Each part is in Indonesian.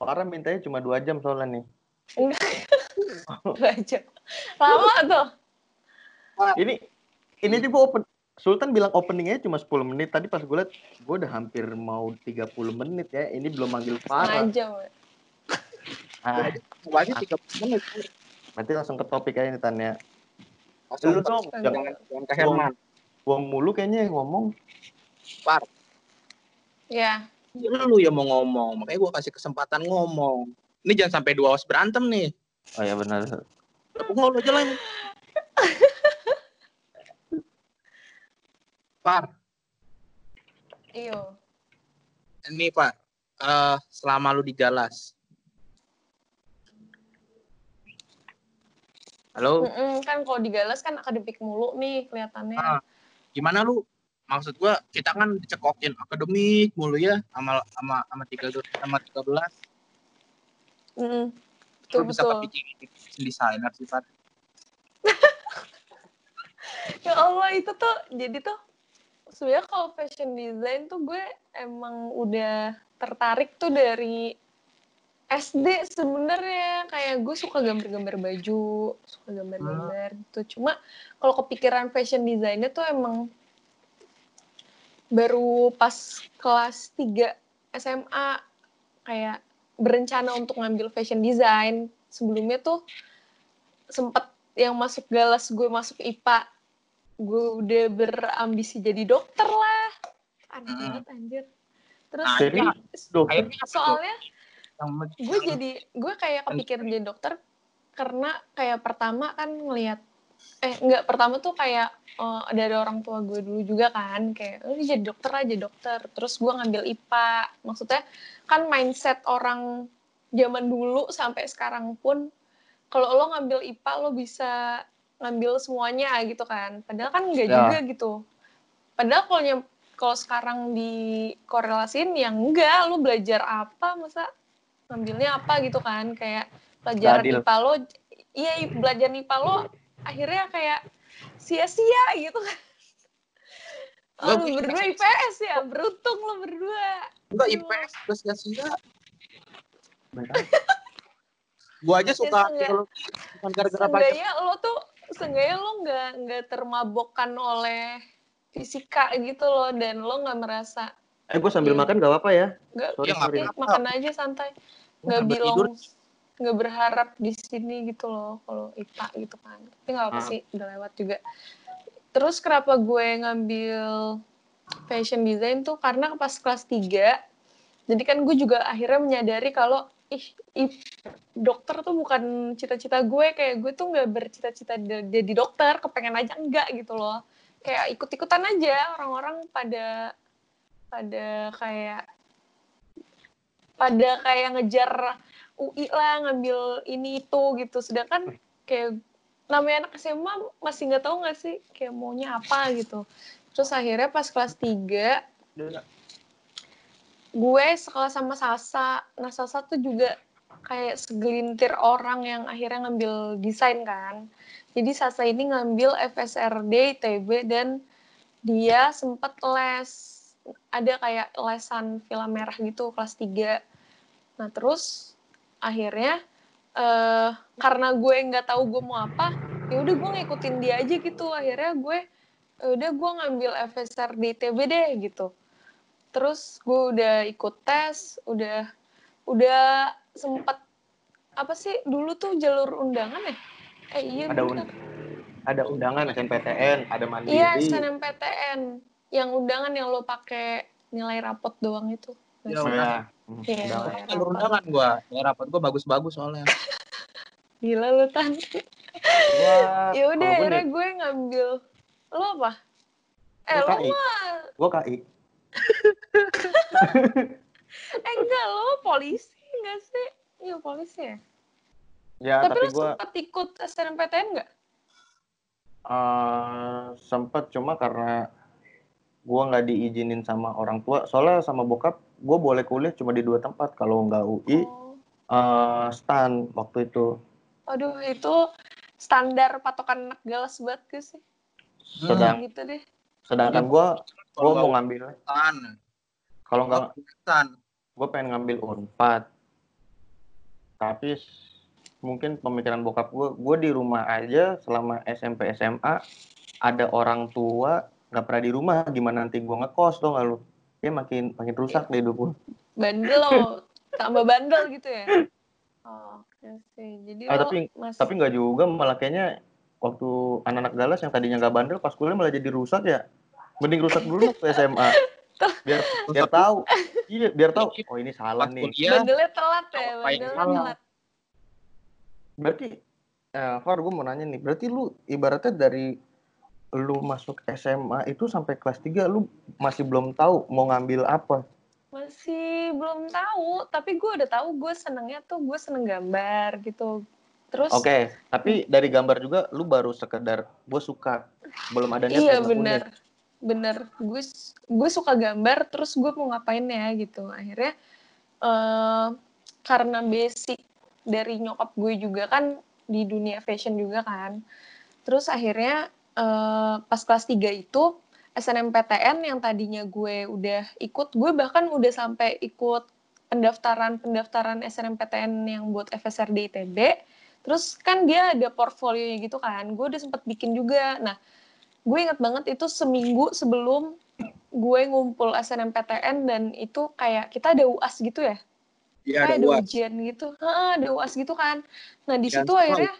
Parah mintanya cuma dua jam soalnya nih. Dua jam. Lama tuh. Ini ini tipe open Sultan bilang openingnya cuma 10 menit. Tadi pas gue liat, gue udah hampir mau 30 menit ya. Ini belum manggil jam. ya. Ah, Wajib tiga menit. berarti langsung ke topik aja nih Tan ya. Langsung Lu dong, jangan ke Herman. buang mulu kayaknya yang ngomong. Par, Ya. Lu yang mau ngomong, makanya gua kasih kesempatan ngomong. Ini jangan sampai dua host berantem nih. Oh ya benar. Aku nggak lu aja lah. Par, Iyo. ini Pak, eh, selama lu di Galas. Halo, Mm-mm, kan kalau digalas kan akademik mulu nih kelihatannya. Ah. gimana lu? Maksud gua kita kan dicekokin akademik mulu ya sama sama sama tiga sama tiga belas. Betul bisa betul. kepikiran desainer sih Pak. Ya Allah itu tuh jadi tuh sebenarnya kalau fashion design tuh gue emang udah tertarik tuh dari SD sebenarnya kayak gue suka gambar-gambar baju, suka gambar-gambar gitu. Cuma kalau kepikiran fashion desainnya tuh emang baru pas kelas 3 SMA kayak berencana untuk ngambil fashion design. Sebelumnya tuh sempet yang masuk galas gue masuk IPA gue udah berambisi jadi dokter lah aneh Hmm. banget anjir terus Nah, Jadi tuh? soalnya gue jadi gue kayak kepikiran jadi dokter karena kayak pertama kan ngelihat eh enggak pertama tuh kayak eh, dari orang tua gue dulu juga kan kayak lu jadi dokter aja dokter. Terus gue ngambil IPA maksudnya kan mindset orang zaman dulu sampai sekarang pun kalau lo ngambil IPA lo bisa ngambil semuanya gitu kan. Padahal kan enggak Ya. juga gitu. Padahal kalau kalau sekarang dikorelasin yang enggak lo belajar apa masa ngambilnya apa gitu kan? Kayak pelajaran. IPA lo iya belajar IPA lo akhirnya kayak sia-sia gitu kan Lo Oh, lu berdua IPS ya beruntung lo berdua Enggak. IPS plus sia-sia. Gua aja suka Ya, seenggak- arkeologi bukan gara-gara seenggaknya lo tuh seenggaknya lo nggak nggak termabokkan oleh fisika gitu loh dan lo nggak merasa Eh gue sambil Iya. makan gak apa-apa ya. nggak Sorry, Ya, nggak sorry. apa-apa. makan aja santai nggak bilang tidur. Nggak berharap di sini gitu loh kalau IPA gitu kan. Tapi nggak apa Ah. sih udah lewat juga. Terus kenapa gue ngambil fashion design tuh? Karena pas kelas 3 jadi kan gue juga akhirnya menyadari kalau ih, ih dokter tuh bukan cita-cita gue. Kayak gue tuh nggak bercita-cita jadi dokter kepengen aja enggak gitu loh. Kayak ikut-ikutan aja orang-orang pada pada kayak pada kayak ngejar UI lah ngambil ini itu gitu. Sedangkan kayak namanya anak SMA masih nggak tahu nggak sih kayak maunya apa gitu. Terus akhirnya pas kelas 3 gue sekolah sama Sasa. Nah Sasa tuh juga kayak segelintir orang yang akhirnya ngambil desain kan. Jadi Sasa ini ngambil FSRD ITB dan dia sempat les. Ada kayak lesan film merah gitu kelas 3 nah terus akhirnya eh karena gue nggak tahu gue mau apa ya udah gue ngikutin dia aja gitu. Akhirnya gue "Ya udah gue ngambil FSR di ITB deh gitu. Terus gue udah ikut tes udah udah sempet apa sih dulu tuh jalur undangan ya? Eh iya Ada un- Ada undangan SNPTN, ada mandiri. iya SNMPTN yang undangan yang lo pakai nilai rapot doang itu. Ya, Iya, undangan. nilai Jalur rapot. undangan gua. Ya rapat gua bagus-bagus soalnya. gila lu tan Gua, ya udah kalau gue akhirnya gue ngambil lo apa eh Gua lo mah Gue KI. eh enggak lo polisi enggak sih iya polisi ya Ya, tapi, tapi, lo gue sempat ikut SNMPTN enggak eh sempet cuma karena gue nggak diizinin sama orang tua. Soalnya sama bokap, gue boleh kuliah cuma di dua tempat. Kalau nggak UI, oh. eh stan waktu itu. aduh itu standar patokan anak galas banget gue sih Sedang, gitu deh sedangkan gue gue Kalau mau ngambil urusan, kalau nggak urusan. gue pengen ngambil unpad tapi mungkin pemikiran bokap gue gue di rumah aja selama SMP SMA ada orang tua nggak pernah di rumah gimana nanti gue ngekos tuh nggak lu ya makin makin rusak deh hidup gue Bandel lo, tambah bandel gitu ya. Oh, Oke. Sih. Jadi Ah, lo tapi- masih tapi nggak juga malah kayaknya waktu anak-anak galas yang tadinya nggak bandel pas kuliah malah jadi rusak ya. Mending rusak dulu ke SMA biar biar tahu. Iya biar tahu. Oh ini salah nih. kuliah bandelnya telat ya, bandelnya telat. berarti eh Far gue mau nanya nih. Berarti lu ibaratnya dari lu masuk SMA itu sampai kelas 3 lu masih belum tahu mau ngambil apa. Masih belum tahu, tapi gue udah tahu gue senengnya tuh gue seneng gambar gitu. Terus oke tapi dari gambar juga lu baru sekedar gue suka. Belum ada niat iya bener. Bener. Gue gue suka gambar terus gue mau ngapain ya gitu. Akhirnya eh karena basic dari nyokap gue juga kan di dunia fashion juga kan. Terus akhirnya eh pas kelas 3 itu SNMPTN yang tadinya gue udah ikut gue bahkan udah sampai ikut pendaftaran pendaftaran SNMPTN yang buat FSRD ITB terus kan dia ada portfolionya gitu kan gue udah sempet bikin juga. Nah gue inget banget itu seminggu sebelum gue ngumpul SNMPTN dan itu kayak kita ada UAS gitu ya? Iya ada ada uas. ujian gitu. Heeh, ada UAS gitu kan. Nah di Dan situ akhirnya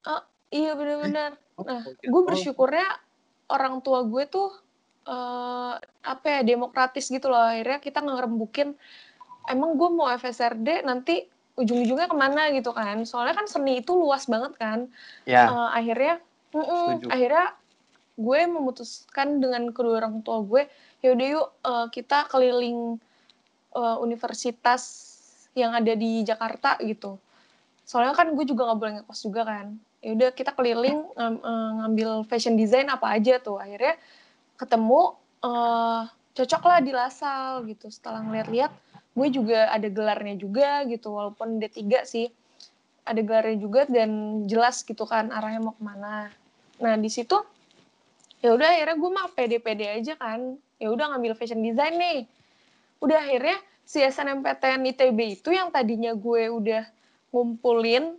Ah, iya bener-bener Nah, Oh, gue bersyukurnya orang tua gue tuh eh apa ya demokratis gitu loh. Akhirnya kita ngerembukin emang gue mau FSRD nanti ujung-ujungnya ke mana? gitu kan. Soalnya kan seni itu luas banget kan. Ya. Eh, akhirnya mm-mm, Setuju. akhirnya gue memutuskan dengan kedua orang tua gue yaudah yuk eh, kita keliling eh, universitas yang ada di Jakarta gitu. Soalnya kan gue juga nggak boleh ngekos juga kan yaudah kita keliling ngam- eh, ngambil fashion design apa aja tuh. Akhirnya ketemu eh cocok lah di Lasal gitu. Setelah ngeliat-liat gue juga ada gelarnya juga gitu walaupun D3 sih. Ada gelarnya juga dan jelas gitu kan arahnya mau ke mana. Nah di situ ya udah akhirnya gue mah pede-pede aja kan. Ya udah ngambil fashion design nih. Udah akhirnya si SNMPTN ITB itu yang tadinya gue udah ngumpulin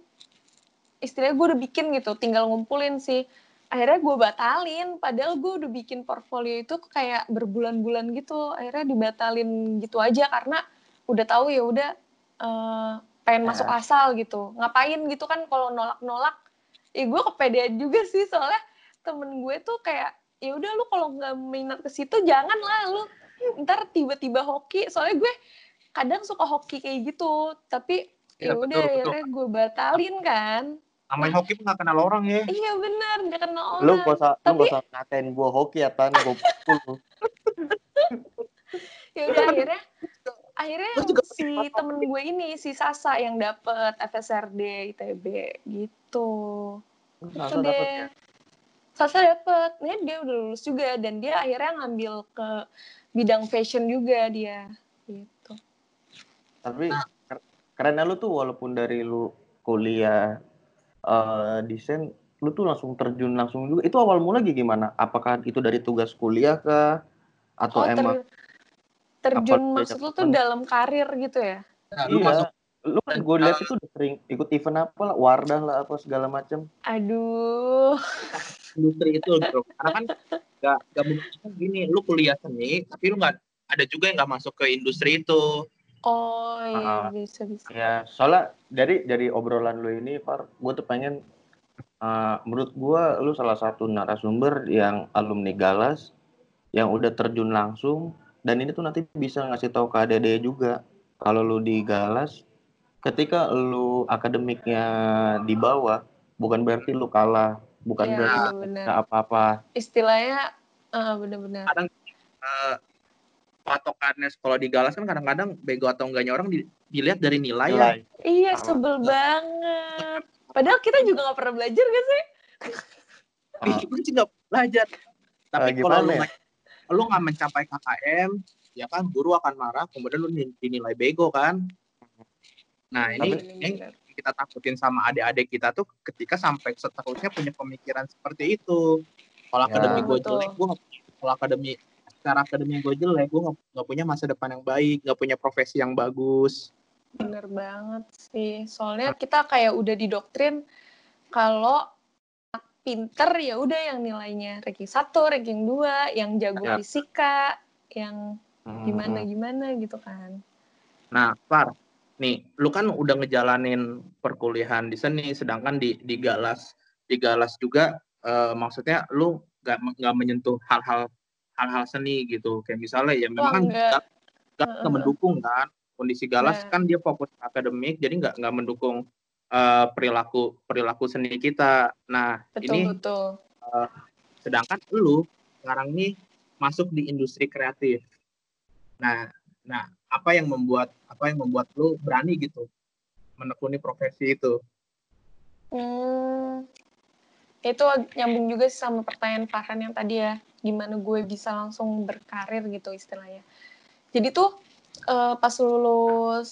istilahnya gue udah bikin gitu tinggal ngumpulin sih. Akhirnya gue batalin padahal gue udah bikin portfolio itu kayak berbulan-bulan gitu. Akhirnya dibatalin gitu aja karena udah tahu ya udah eh, pengen masuk Ya. asal gitu. Ngapain gitu kan kalau nolak-nolak? Ya gue kepedean juga sih soalnya temen gue tuh kayak ya udah lu kalau nggak minat ke situ jangan lah lu ntar tiba-tiba hoki. Soalnya gue kadang suka hoki kayak gitu tapi ya Iya, udah betul, betul. akhirnya gue batalin kan Namanya hoki nggak kenal orang ya. iya bener nggak kenal orang. lu gak usah lu Tapi- gak usah ngatain gue hoki ya tan. Gue pukul lu. ya udah akhirnya akhirnya Gua juga si temen gue ini si Sasa yang dapet FSRD ITB gitu. Itu dapet ya? Sasa dapet. Nih dia udah lulus juga dan dia akhirnya ngambil ke bidang fashion juga dia gitu. Tapi kerennya lu tuh walaupun dari lu kuliah eh, desain lu tuh langsung terjun langsung juga. Itu awal mula gimana? Apakah itu dari tugas kuliah kah? Atau oh ter- emang terjun apa maksud lu tuh dalam karir gitu ya? Nah, lu iya masuk lu kan gue lihat itu udah sering ikut event apa lah wardah lah apa segala macam aduh. Industri itu bro. Karena kan nggak nggak mungkin gini, lu kuliah seni, tapi lu nggak ada juga yang nggak masuk ke industri itu. Oh iya bisa bisa. Ya soalnya dari dari obrolan lu ini Far gue tuh pengen eh, menurut gue lu salah satu narasumber yang alumni Galas yang udah terjun langsung dan ini tuh nanti bisa ngasih tahu ke adik juga. Kalau lu di Galas ketika lu akademiknya di bawah bukan berarti lu kalah bukan Iya, berarti apa-apa. Istilahnya bener-bener Kadang eh, patokannya sekolah di Galas kan kadang-kadang bego atau enggaknya orang di- dilihat dari nilai ya. nilai Iya, Sama. sebel banget. Padahal kita juga gak pernah belajar kan sih? Ah. Gue sih nggak belajar. Tapi Ah, kalau lu ya? nggak lu nggak mencapai KKM, ya kan guru akan marah, kemudian lu din- dinilai bego kan. Nah ini Bener-bener. yang kita takutin sama adik-adik kita tuh ketika sampai seterusnya punya pemikiran seperti itu. Kalau Ya. akademi gue jelek, gue nggak kalau akademi secara akademi gue jelek, gue nggak nggak punya masa depan yang baik, nggak punya profesi yang bagus. Bener banget sih. Soalnya kita kayak udah didoktrin kalau pinter ya udah yang nilainya ranking satu, ranking dua, yang jago Ya. fisika, yang Hmm, gimana gimana gitu kan. Nah, Far, nih, lu kan udah ngejalanin perkuliahan di seni, sedangkan di di Galas, di Galas juga, eh, maksudnya lu nggak nggak menyentuh hal-hal hal-hal seni gitu, kayak misalnya ya memang kan. Galas Galas nggak Heeh. mendukung kan, kondisi Galas Nah. kan dia fokus akademik, jadi nggak nggak mendukung eh, perilaku perilaku seni kita. Nah, Betul ini betul. sedangkan lu sekarang nih masuk di industri kreatif. Nah, nah apa yang membuat apa yang membuat lu berani gitu menekuni profesi itu? Hmm, itu nyambung juga sih sama pertanyaan Farhan yang tadi ya, gimana gue bisa langsung berkarir gitu istilahnya. Jadi tuh eh, pas lulus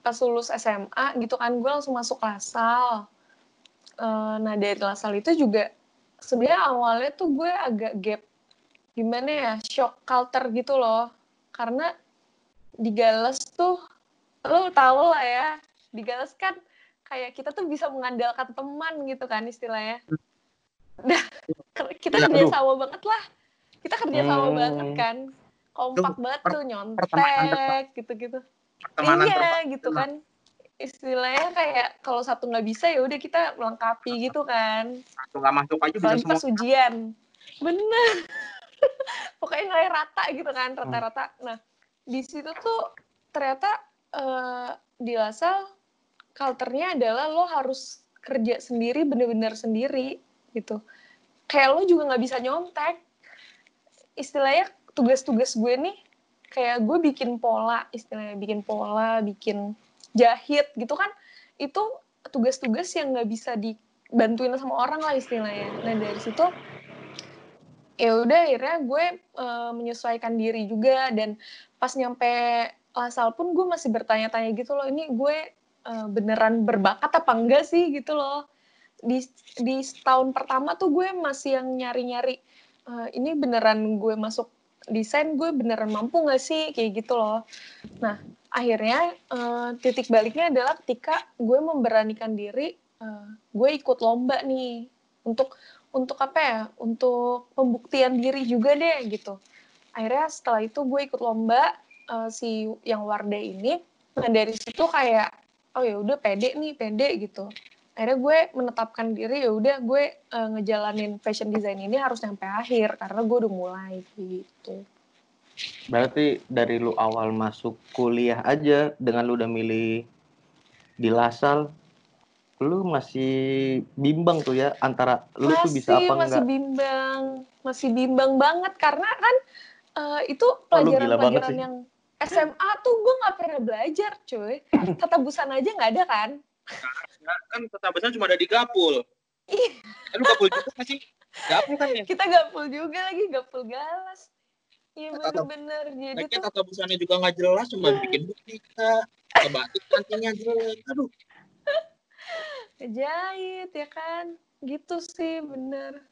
pas lulus SMA gitu kan gue langsung masuk Lasal. Eh, nah dari Lasal itu juga sebenarnya awalnya tuh gue agak gap gimana ya shock culture gitu loh karena di Gales tuh lo tau lah ya di Gales kan kayak kita tuh bisa mengandalkan teman gitu kan istilahnya. Dah, kita Ya, kerja sama banget lah. Kita kerja sama Hmm. banget kan. Kompak Itu banget tuh nyontek gitu-gitu. Iya gitu kan. Istilahnya kayak kalau satu nggak bisa ya udah kita melengkapi gitu kan. Satu nggak masuk aja bisa semua. ujian. Bener. Pokoknya nilai rata gitu kan, Hmm. rata-rata. Nah, di situ tuh ternyata eh, di Lasal culture-nya adalah lo harus kerja sendiri, bener-bener sendiri gitu. Kayak lo juga nggak bisa nyontek. Istilahnya tugas-tugas gue nih, kayak gue bikin pola, istilahnya bikin pola, bikin jahit gitu kan. Itu tugas-tugas yang nggak bisa dibantuin sama orang lah istilahnya. Nah dari situ ya udah akhirnya gue eh, menyesuaikan diri juga dan pas nyampe Lasal pun gue masih bertanya-tanya gitu loh ini gue eh, beneran berbakat apa enggak sih gitu loh. Di di setahun pertama tuh gue masih yang nyari-nyari eh, ini beneran gue masuk desain gue beneran mampu nggak sih? Kayak gitu loh. Nah akhirnya eh, titik baliknya adalah ketika gue memberanikan diri eh, gue ikut lomba nih. Untuk untuk apa ya? Untuk pembuktian diri juga deh gitu. Akhirnya setelah itu gue ikut lomba eh, si yang Wardah ini. Nah dari situ kayak oh ya udah pede nih pede gitu akhirnya gue menetapkan diri ya udah gue eh, ngejalanin fashion design ini harus sampai akhir karena gue udah mulai gitu Berarti dari lu awal masuk kuliah aja dengan lu udah milih di Lasal, lu masih bimbang tuh ya antara lu tuh bisa apa masih enggak? bimbang masih bimbang banget karena kan eh, itu Oh, lu gila banget pelajaran-pelajaran sih. SMA tuh gue nggak pernah belajar cuy tata busana aja nggak ada kan Nah, kan kota besar cuma ada di Gapul. Ih. Eh, lu Gapul juga nggak sih? Gapul kan ya? kita gapul juga lagi gapul galas iya Tata- bener-bener jadi tuh tata busana juga nggak jelas, cuma bikin bukti kak. Kebatik nantinya jelek. Aduh, jahit ya kan gitu sih bener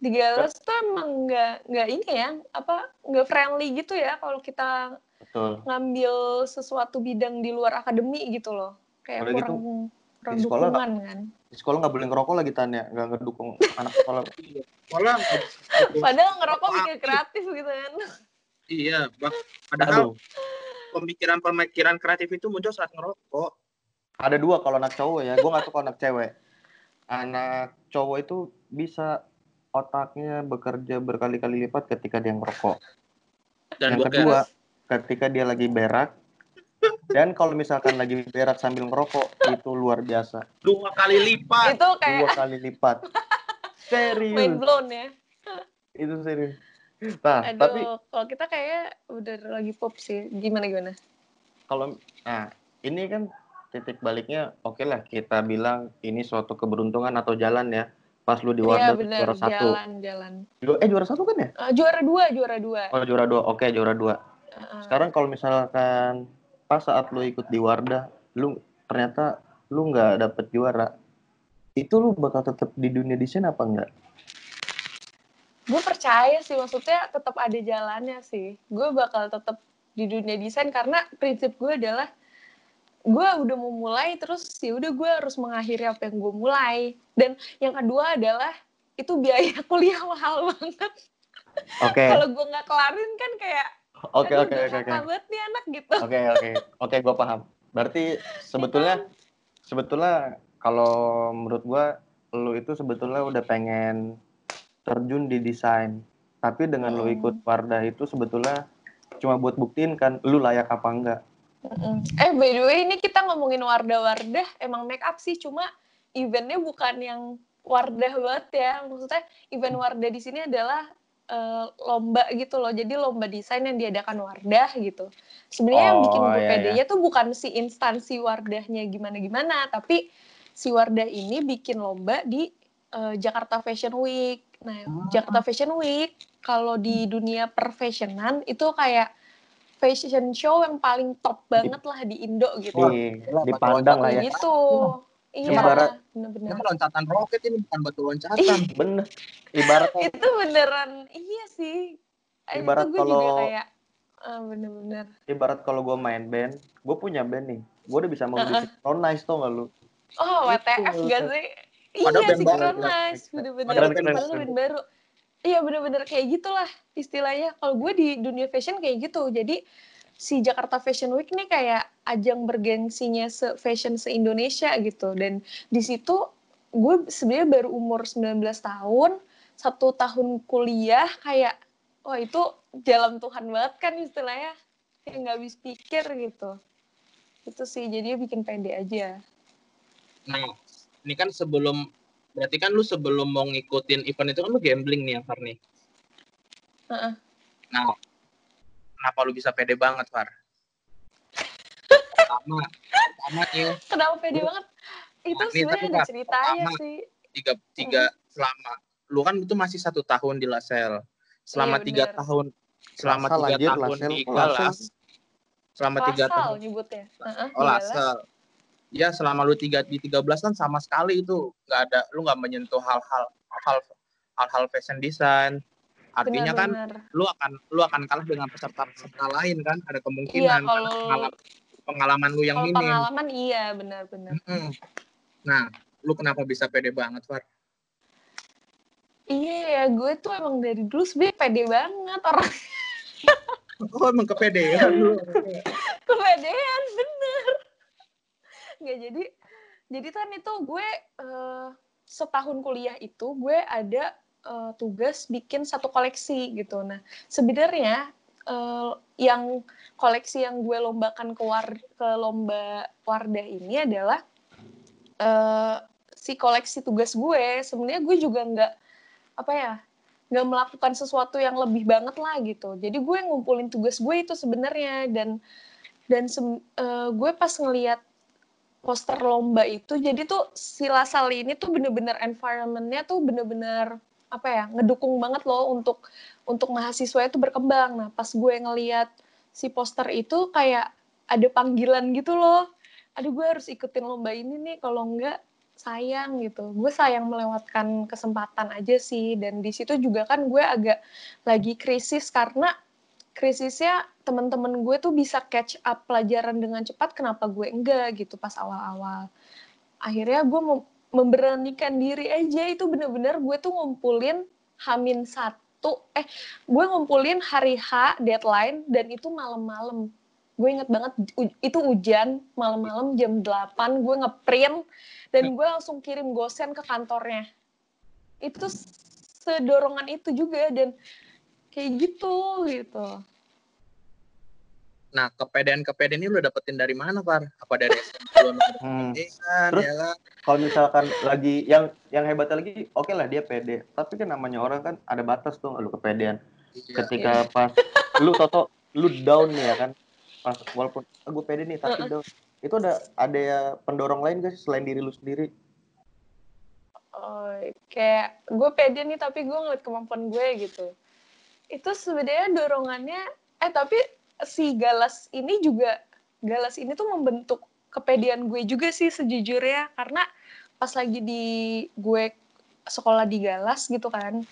di galas tuh emang nggak nggak ini ya apa nggak friendly gitu ya kalau kita Betul. ngambil sesuatu bidang di luar akademi gitu loh kayak Udah gitu, kurang kurang di sekolah dukungan kan Di sekolah nggak boleh ngerokok lagi Tan ya, nggak ngedukung anak sekolah. Soalnya padahal ngerokok bikin kreatif gitu kan iya, bak. Padahal Aduh, pemikiran-pemikiran kreatif itu muncul saat ngerokok. ada dua kalau anak cowok ya, gue nggak tahu kalau anak cewek. Anak cowok itu bisa otaknya bekerja berkali-kali lipat ketika dia ngerokok. Dan Yang kedua, ketika dia lagi berak. Dan kalau misalkan lagi berak sambil ngerokok, itu luar biasa. dua kali lipat. itu kayak Dua kali lipat. mind Serius. blown ya Itu serius. Nah, aduh tapi kalau kita kayak udah lagi pop sih gimana gimana kalau nah ini kan titik baliknya oke lah kita bilang ini suatu keberuntungan atau jalan ya pas lu di Wardah bener juara satu jalan jalan Ju- eh juara satu kan ya Eh, juara dua juara dua oh juara dua oke juara dua Sekarang kalau misalkan pas saat lu ikut di Wardah lu ternyata lu nggak dapet juara. Itu lu bakal tetap di dunia desain apa enggak gue percaya sih maksudnya tetap ada jalannya sih. Gue bakal tetap di dunia desain karena prinsip gue adalah gue udah mau mulai terus ya udah gue harus mengakhiri apa yang gue mulai. Dan yang kedua adalah itu biaya kuliah mahal banget. Oke. Okay. kalau gue nggak kelarin kan kayak Oke oke oke oke. banget nih anak gitu Oke oke oke gue paham. Berarti sebetulnya sebetulnya kalau menurut gue lu itu sebetulnya udah pengen terjun di desain. Tapi dengan lu Hmm. ikut Wardah itu sebetulnya cuma buat buktiin kan lu layak apa enggak. Mm-mm. Eh by the way ini kita ngomongin Wardah-Wardah emang make up sih cuma eventnya bukan yang Wardah banget ya maksudnya event Wardah di sini adalah eh, lomba gitu loh jadi lomba desain yang diadakan Wardah gitu sebenarnya yang bikin Oh, gue iya, pedenya tuh bukan si instansi Wardahnya gimana-gimana tapi si Wardah ini bikin lomba di eh, Jakarta Fashion Week nah Ah. Jakarta Fashion Week kalau di dunia perfashionan itu kayak fashion show yang paling top banget lah di Indo gitu. Di, dipandang lah ya. Gitu. Iya, Ibarat- Ini bener-bener. mah loncatan roket ini bukan batu loncatan. Bener. Ibaratnya Itu beneran, iya sih. Ibarat itu kalau- kayak, ah, bener-bener. ibarat kalau gue main band, gue punya band nih. Gue udah bisa modif synchronize tuh gak lu? Oh, Itu. WTF gak sih? Iya, baru. synchronize. Bener-bener. Padahal band baru. Iya, bener-bener kayak gitulah istilahnya. Kalau gue di dunia fashion kayak gitu. Jadi, si Jakarta Fashion Week nih kayak ajang bergengsinya se fashion se-Indonesia gitu. Dan di situ gue sebenarnya baru umur 19 tahun, satu tahun kuliah kayak, wah itu jalan Tuhan banget kan istilahnya. Kayak nggak habis pikir gitu. Itu sih, jadi bikin pede aja. Nah, ini kan sebelum berarti kan lu sebelum mau ngikutin event itu kan lu gambling nih ya, Far nih. Heeh. Nah, kenapa lu bisa pede banget, Far? Pertama, pertama nih Kenapa pede Lu- banget? Itu sebenarnya ada ceritanya pertama. sih. tiga tiga selama lu kan itu masih satu tahun di Lasel. Selama Iya, tiga tahun selama Lasal, tiga tahun Lasel, di Lasel. Galas selama tiga Pasal tahun nyebutnya. Heeh, oh. Lasel ya selama lu tiga di 13 kan sama sekali itu nggak ada lu nggak menyentuh hal-hal hal hal-hal fashion design artinya kan Benar-benar. lu akan lu akan kalah dengan peserta-peserta lain kan ada Iya, kemungkinan karena kalau pengalaman, pengalaman lu yang minim pengalaman iya benar-benar. Mm-mm. nah lu kenapa bisa pede banget Far? Iya ya, gue tuh emang dari dulu sebenernya pede banget orang oh emang kepedean lu kepedean bener. Nggak jadi, jadi kan itu gue eh, setahun kuliah itu gue ada eh, tugas bikin satu koleksi gitu. Nah sebenarnya eh, yang koleksi yang gue lombakan ke war ke lomba Wardah ini adalah eh, si koleksi tugas gue. Sebenarnya gue juga nggak apa ya nggak melakukan sesuatu yang lebih banget lah gitu. Jadi gue ngumpulin tugas gue itu sebenarnya dan dan sem- eh, gue pas ngeliat poster lomba itu jadi tuh si Lasal ini tuh bener-bener environmentnya tuh bener-bener apa ya ngedukung banget loh untuk untuk mahasiswa itu berkembang. Nah pas gue ngeliat si poster itu kayak ada panggilan gitu loh. Aduh gue harus ikutin lomba ini nih kalau enggak sayang gitu. Gue sayang melewatkan kesempatan aja sih dan di situ juga kan gue agak lagi krisis karena krisisnya teman-teman gue tuh bisa catch up pelajaran dengan cepat kenapa gue enggak gitu pas awal-awal akhirnya gue memberanikan diri aja itu bener-bener gue tuh ngumpulin hamin satu eh gue ngumpulin hari H deadline dan itu malam-malam. Gue inget banget itu hujan malam-malam jam 8 gue ngeprint dan gue langsung kirim gosen ke kantornya. Itu sedorongan itu juga dan kayak gitu gitu Nah, kepedean-kepedean ini lu dapetin dari mana, Far? Apa dari SMP lu emang Hmm. kepedean, Terus? ya kan? Kalau misalkan lagi yang yang hebatnya lagi, oke lah dia pede. Tapi kan namanya orang kan ada batas tuh lu kepedean. Iya. Ketika pas lu toto lu down nih ya kan. Pas walaupun ah, gue pede nih tapi down. Itu ada ada ya pendorong lain gak sih selain diri lu sendiri? Oh, kayak gue pede nih tapi gue ngeliat kemampuan gue gitu. Itu sebenarnya dorongannya, eh tapi si Galas ini juga, Galas ini tuh membentuk kepedean gue juga sih sejujurnya. Karena pas lagi di gue sekolah di Galas gitu kan,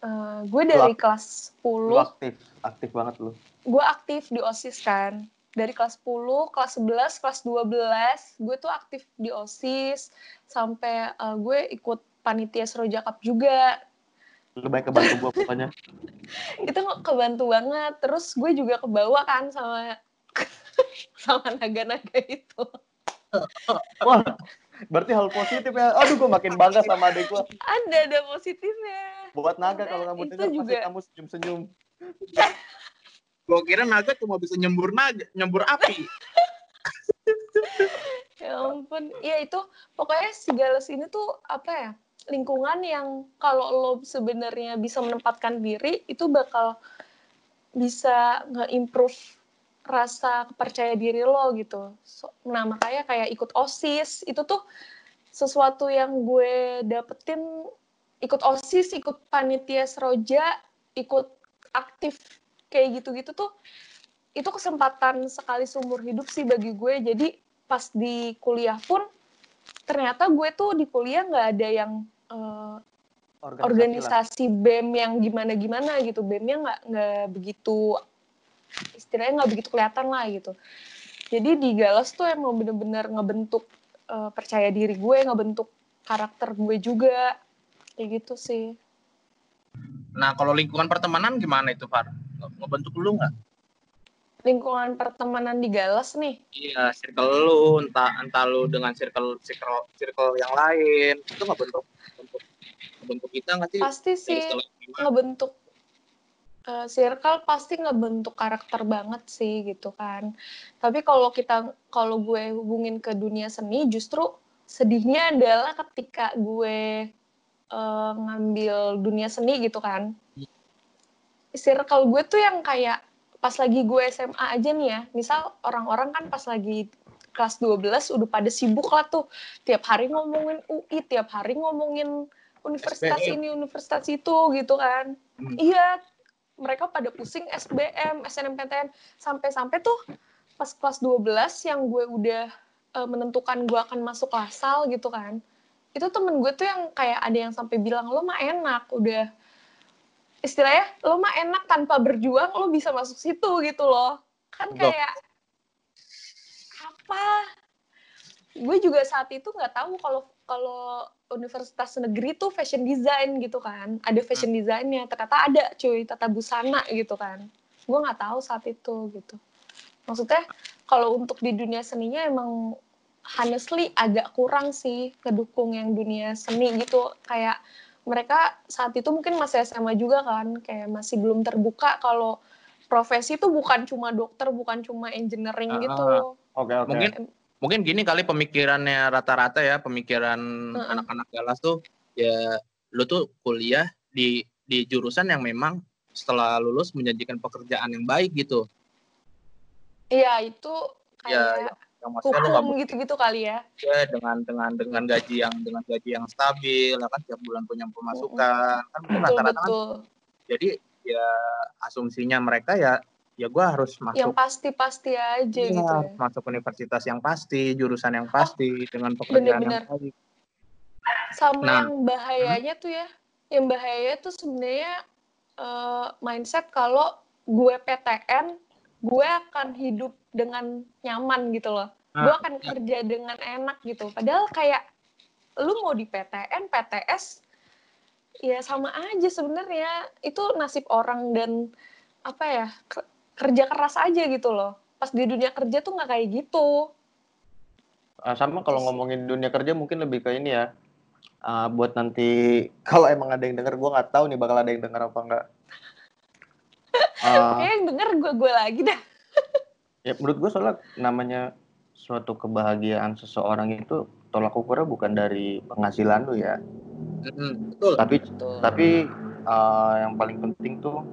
eh, gue dari Lu- kelas Lu 10, aktif, aktif banget lu. gue aktif di OSIS kan. dari kelas 10, kelas 11, kelas 12 gue tuh aktif di OSIS sampai uh, gue ikut panitia Seroja Cup juga. Lu baik kebantu gue pokoknya. itu kebantu banget. Terus gue juga kebawa kan sama sama naga-naga itu. Wah, berarti hal positif ya. Aduh, gue makin bangga sama adik gue. Ada, ada positifnya. Buat naga kalau kamu dengar juga... pasti kamu senyum-senyum. Gue kira naga cuma bisa nyembur naga, nyembur api. ya ampun, ya itu pokoknya si Gales ini tuh apa ya? Lingkungan yang kalau lo sebenarnya bisa menempatkan diri itu bakal bisa nge-improve rasa kepercaya diri lo gitu. So, nah makanya kayak ikut osis itu tuh sesuatu yang gue dapetin ikut osis, ikut panitia seroja, ikut aktif kayak gitu-gitu tuh itu kesempatan sekali seumur hidup sih bagi gue jadi pas di kuliah pun ternyata gue tuh di kuliah nggak ada yang uh, organisasi, organisasi BEM yang gimana-gimana gitu. BEM-nya nggak nggak begitu istilahnya nggak begitu kelihatan lah gitu. Jadi di Galas tuh emang bener-bener ngebentuk uh, percaya diri gue ngebentuk karakter gue juga. Kayak gitu sih. Nah kalau lingkungan pertemanan gimana itu Far? Ngebentuk lu nggak? Lingkungan pertemanan di Galas nih? Iya, circle lu, entah entah lu dengan circle circle circle yang lain, itu ngebentuk bentuk ngebentuk kita nggak sih? Pasti sih ngebentuk uh, circle pasti ngebentuk karakter banget sih gitu kan. Tapi kalau kita kalau gue hubungin ke dunia seni justru sedihnya adalah ketika gue uh, ngambil dunia seni gitu kan circle gue tuh yang kayak pas lagi gue SMA aja nih ya, misal orang-orang kan pas lagi kelas 12 udah pada sibuk lah tuh. Tiap hari ngomongin UI, tiap hari ngomongin universitas SBM. ini, universitas itu gitu kan. Hmm. Iya, mereka pada pusing SBM, SNMPTN. Sampai-sampai tuh pas kelas 12 yang gue udah uh, menentukan gue akan masuk lasal gitu kan. Itu temen gue tuh yang kayak ada yang sampai bilang, lo mah enak, udah istilahnya lo mah enak tanpa berjuang lo bisa masuk situ gitu loh. Kan kayak apa? Gue juga saat itu nggak tahu kalau kalau universitas negeri tuh fashion design gitu kan. Ada fashion hmm. designnya ternyata ada cuy tata busana gitu kan. Gue nggak tahu saat itu gitu. Maksudnya kalau untuk di dunia seninya emang honestly agak kurang sih kedukung yang dunia seni gitu. Kayak mereka saat itu mungkin masih SMA juga kan, kayak masih belum terbuka kalau profesi itu bukan cuma dokter, bukan cuma engineering uh, gitu. Oke, okay, oke. Okay. Mungkin mungkin gini kali pemikirannya rata-rata ya, pemikiran anak-anak uh -uh. galas tuh ya lu tuh kuliah di di jurusan yang memang setelah lulus menjanjikan pekerjaan yang baik gitu. Iya, itu iya, kayak ya, ya yang maksudnya hukum gitu-gitu kali ya. Ya dengan dengan dengan gaji yang dengan gaji yang stabil kan tiap bulan punya pemasukan. Kan betul, rata-rata kan jadi ya asumsinya mereka ya ya gue harus masuk yang pasti-pasti aja ya, gitu ya. masuk universitas yang pasti jurusan yang pasti oh, dengan pekerjaan bener -bener. yang baik. Sama nah, yang bahayanya hmm? tuh ya yang bahaya tuh sebenarnya uh, mindset kalau gue PTN gue akan hidup dengan nyaman gitu loh. Nah, gue akan kerja dengan enak gitu. Padahal kayak lu mau di PTN, PTS, ya sama aja sebenarnya. Itu nasib orang dan apa ya kerja keras aja gitu loh. Pas di dunia kerja tuh nggak kayak gitu. Uh, sama kalau ngomongin dunia kerja mungkin lebih ke ini ya. Uh, buat nanti kalau emang ada yang denger, gue nggak tahu nih bakal ada yang denger apa enggak. Uh, Kayak yang denger gue gue lagi dah. ya menurut gue soalnya namanya suatu kebahagiaan seseorang itu tolak ukurnya bukan dari penghasilan lu ya. betul. Tapi betul. tapi uh, yang paling penting tuh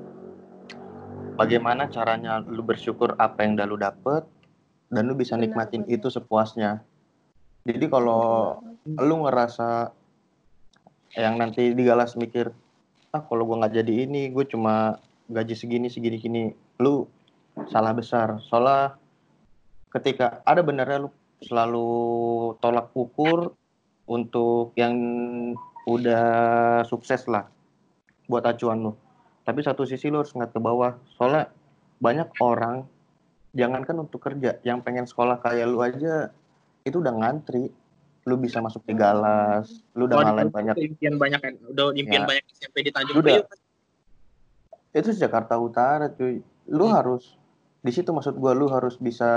bagaimana caranya lu bersyukur apa yang udah lu dapet dan lu bisa nikmatin benar, itu sepuasnya. Jadi kalau lu ngerasa yang nanti digalas mikir ah kalau gue nggak jadi ini gue cuma gaji segini segini gini lu salah besar. Soalnya ketika ada benarnya lu selalu tolak ukur untuk yang udah sukses lah buat acuan lu. Tapi satu sisi lu harus ngeliat ke bawah. Soalnya banyak orang jangankan untuk kerja yang pengen sekolah kayak lu aja itu udah ngantri. Lu bisa masuk di galas lu udah Oh, ngalahin banyak impian banyak kan? Udah impian Ya. banyak SMP di Tanjung. Priok itu Jakarta Utara cuy. Lu Hmm. harus di situ maksud gua lu harus bisa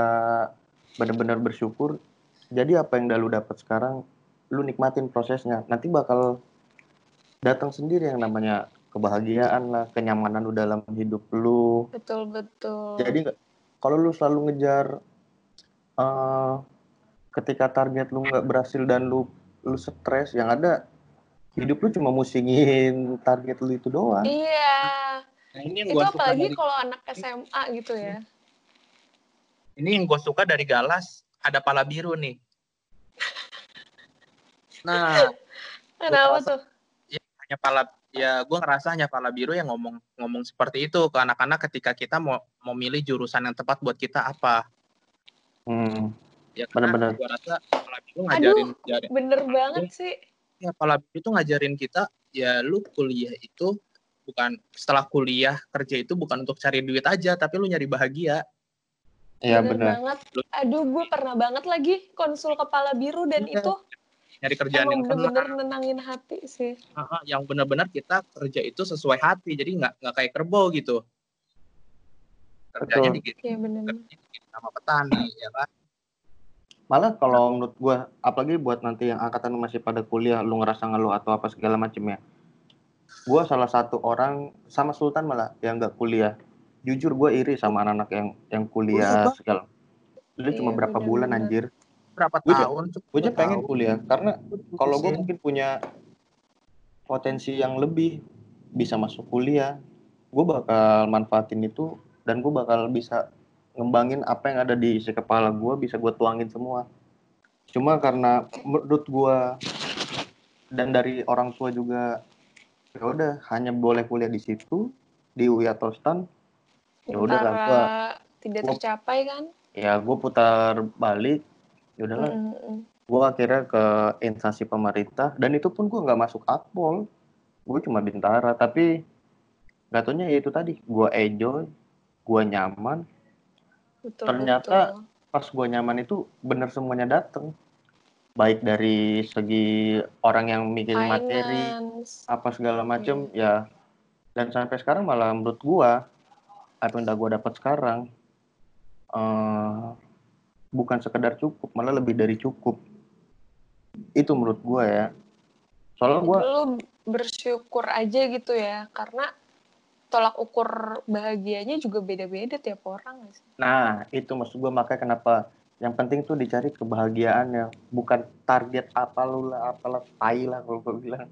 benar-benar bersyukur. Jadi apa yang udah lu dapat sekarang lu nikmatin prosesnya. Nanti bakal datang sendiri yang namanya kebahagiaan lah kenyamanan lu dalam hidup lu. Betul betul. Jadi nggak kalau lu selalu ngejar eh ketika target lu nggak berhasil dan lu lu stres yang ada hidup lu cuma musingin target lu itu doang. Iya nah ini yang itu gue suka apalagi dari, kalau anak SMA gitu ya. Ini yang gue suka dari Galas ada pala biru nih. Nah kenapa rasa- tuh? Hanya pala ya gue ngerasa hanya pala biru yang ngomong ngomong seperti itu ke anak-anak ketika kita mau mau milih jurusan yang tepat buat kita apa. Hmm. ya karena Benar-benar. gue rasa pala biru ngajarin ngajarin bener banget sih. Ya pala biru itu ngajarin kita ya lu kuliah itu bukan setelah kuliah kerja itu bukan untuk cari duit aja tapi lu nyari bahagia. Iya bener benar. banget. Aduh gue pernah banget lagi konsul kepala biru dan Iya. itu nyari kerjaan emang yang tenang bener-bener nenangin hati sih. Ah, ah, yang benar-benar kita kerja itu sesuai hati jadi nggak nggak kayak kerbau gitu. Kerjanya dikit iya bener. sama petani ya kan? Malah kalau menurut gua apalagi buat nanti yang angkatan masih pada kuliah lu ngerasa ngeluh atau apa segala macem ya. Gua salah satu orang sama Sultan malah yang nggak kuliah. Jujur gua iri sama anak-anak yang yang kuliah juga. segala. Lu cuma Iya, berapa bulan bener-bener. anjir. berapa Gua tahun Gue aja pengen kuliah karena kalau gue gue mungkin punya potensi yang lebih bisa masuk kuliah gue bakal manfaatin itu dan gue bakal bisa ngembangin apa yang ada di isi kepala gue bisa gue tuangin semua cuma karena menurut gue dan dari orang tua juga ya udah hanya boleh kuliah di situ di UI atau STAN Ya udah lah, gua- tidak gua- tercapai kan? Ya gue putar balik ya udahlah Mm, mm, mm. gue akhirnya ke instansi pemerintah dan itu pun gue nggak masuk akpol. Gue cuma bintara tapi nggak taunya ya itu tadi gue enjoy gue nyaman. Betul Ternyata- betul. pas gue nyaman itu bener semuanya dateng baik dari segi orang yang mikirin materi apa segala macem ya. Dan sampai sekarang malah menurut gue apa yang udah gue dapat sekarang eh bukan sekedar cukup malah lebih dari cukup. Itu menurut gue ya. Soalnya gue lu bersyukur aja gitu ya. Karena tolak ukur bahagianya juga beda-beda tiap orang sih? Nah, itu maksud gue makanya kenapa yang penting tuh dicari kebahagiaannya, bukan target apa lu lah, apalah, tai lah kalau gue bilang.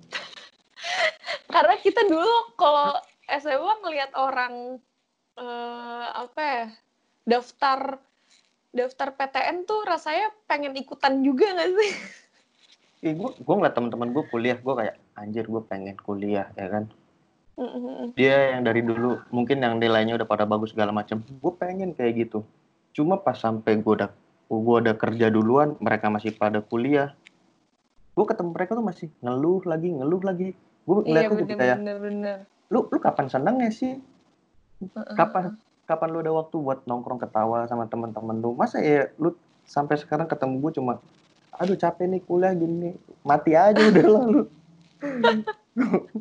karena kita dulu kalau SMA ngelihat orang eh, apa ya daftar daftar PTN tuh rasanya pengen ikutan juga nggak sih? Ih, gue gue ngeliat teman-teman gue kuliah, gue kayak anjir gue pengen kuliah ya kan. Dia yang dari dulu mungkin yang nilainya udah pada bagus segala macam, gue pengen kayak gitu. Cuma pas sampai gue udah gue udah kerja duluan, mereka masih pada kuliah. Gue ketemu mereka tuh masih ngeluh lagi, ngeluh lagi. Gue Iya ngeliatnya jadi kayak, bener-bener. lu lu kapan senengnya sih? Kapan kapan lu ada waktu buat nongkrong ketawa sama teman-teman lu masa ya lu sampai sekarang ketemu gue cuma aduh capek nih kuliah gini mati aja udah lah lu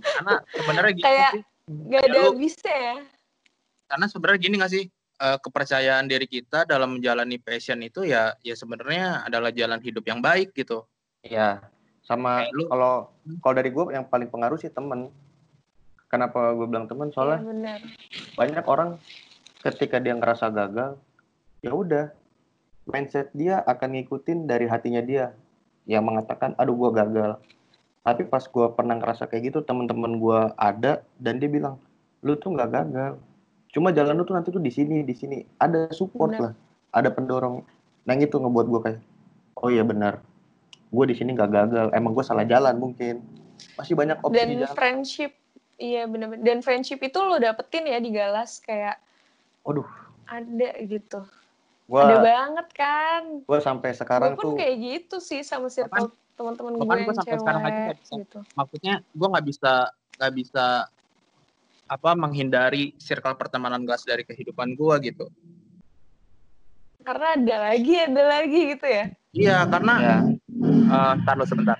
karena sebenarnya gini Kayak- sih Gak ada Ya, lu- habisnya ya. karena sebenarnya gini gak sih eh, kepercayaan diri kita dalam menjalani passion itu ya ya sebenarnya adalah jalan hidup yang baik gitu. Ya sama kalau kalau dari gue yang paling pengaruh sih temen. Kenapa gue bilang temen? Iya soalnya benar. banyak orang ketika dia ngerasa gagal ya udah mindset dia akan ngikutin dari hatinya dia. Yang mengatakan aduh gue gagal. Tapi pas gue pernah ngerasa kayak gitu teman-teman gue ada dan dia bilang lu tuh nggak gagal cuma jalan lu tuh nanti tuh di sini di sini ada support Benar. lah ada pendorong nah itu ngebuat gue kayak oh iya benar gue di sini nggak gagal emang gue salah jalan mungkin masih banyak opsi Dan di jalan friendship, iya benar. Dan friendship itu lo dapetin ya di Galas kayak Waduh. ada gitu. gue Ada banget kan. gue sampai sekarang gue pun tuh kayak gitu sih sama circle teman-teman gue yang gua sampai cewek sekarang aja nggak bisa. gitu. maksudnya gue nggak bisa nggak bisa apa menghindari circle pertemanan gas dari kehidupan gue gitu karena ada lagi ada lagi gitu ya iya karena Ya. eh ntar lu sebentar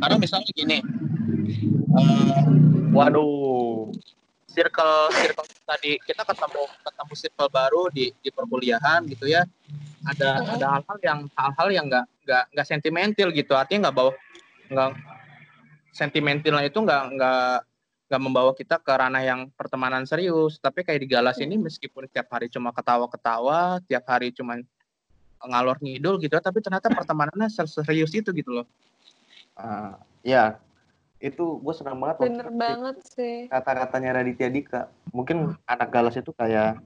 karena misalnya gini eh, Waduh. circle circle tadi kita ketemu ketemu circle baru di di perkuliahan gitu ya ada Mm-mm. ada hal-hal yang hal-hal yang nggak nggak nggak sentimental gitu artinya nggak bawa nggak sentimentalnya itu nggak nggak nggak membawa kita ke ranah yang pertemanan serius. Tapi kayak di galas ini meskipun tiap hari cuma ketawa-ketawa tiap hari cuma ngalor ngidul gitu tapi ternyata pertemanannya serius itu gitu loh. Ah, ya, itu gue senang banget bener banget sih. kata-katanya Raditya Dika. Mungkin anak galas itu kayak,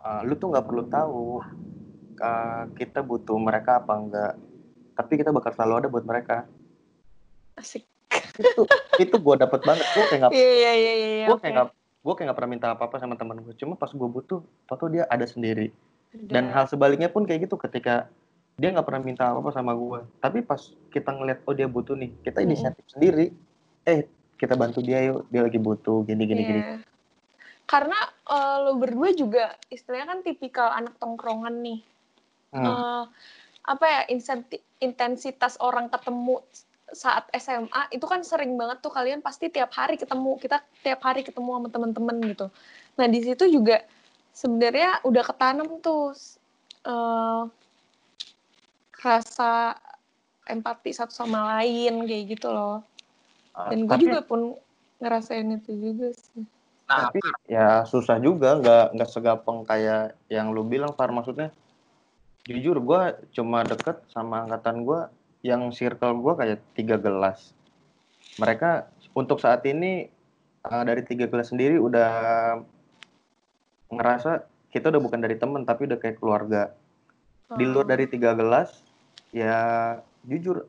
ah, lu tuh nggak perlu tahu ah, kita butuh mereka apa enggak, tapi kita bakal selalu ada buat mereka. asik Itu itu gue dapet banget. Gue kayak nggak, iya iya iya iya gue kayak nggak, gue kayak nggak pernah minta apa-apa sama teman gue. Cuma pas gue butuh, tau dia ada sendiri. Dan hal sebaliknya pun kayak gitu ketika dia nggak pernah minta apa-apa sama gue. Tapi pas kita ngeliat oh dia butuh nih, kita inisiatif sendiri. Eh kita bantu dia yuk, dia lagi butuh gini gini gini. Iya. Karena eh, lo berdua juga istilahnya kan tipikal anak tongkrongan nih. Hmm. Eh, apa ya intensitas orang ketemu saat SMA itu kan sering banget tuh kalian pasti tiap hari ketemu kita tiap hari ketemu sama teman-teman gitu. Nah di situ juga sebenarnya udah ketanam tuh eh, rasa empati satu sama lain kayak gitu loh. Ah, Dan gue juga pun ngerasain itu juga sih. nah tapi ya susah juga, nggak nggak segampang kayak yang lu bilang, Far. Maksudnya, jujur gue cuma deket sama angkatan gue yang circle gue kayak tiga gelas. Mereka untuk saat ini eh, dari tiga gelas sendiri udah ngerasa kita udah bukan dari temen tapi udah kayak keluarga. Di luar Oh. dari tiga gelas, ya jujur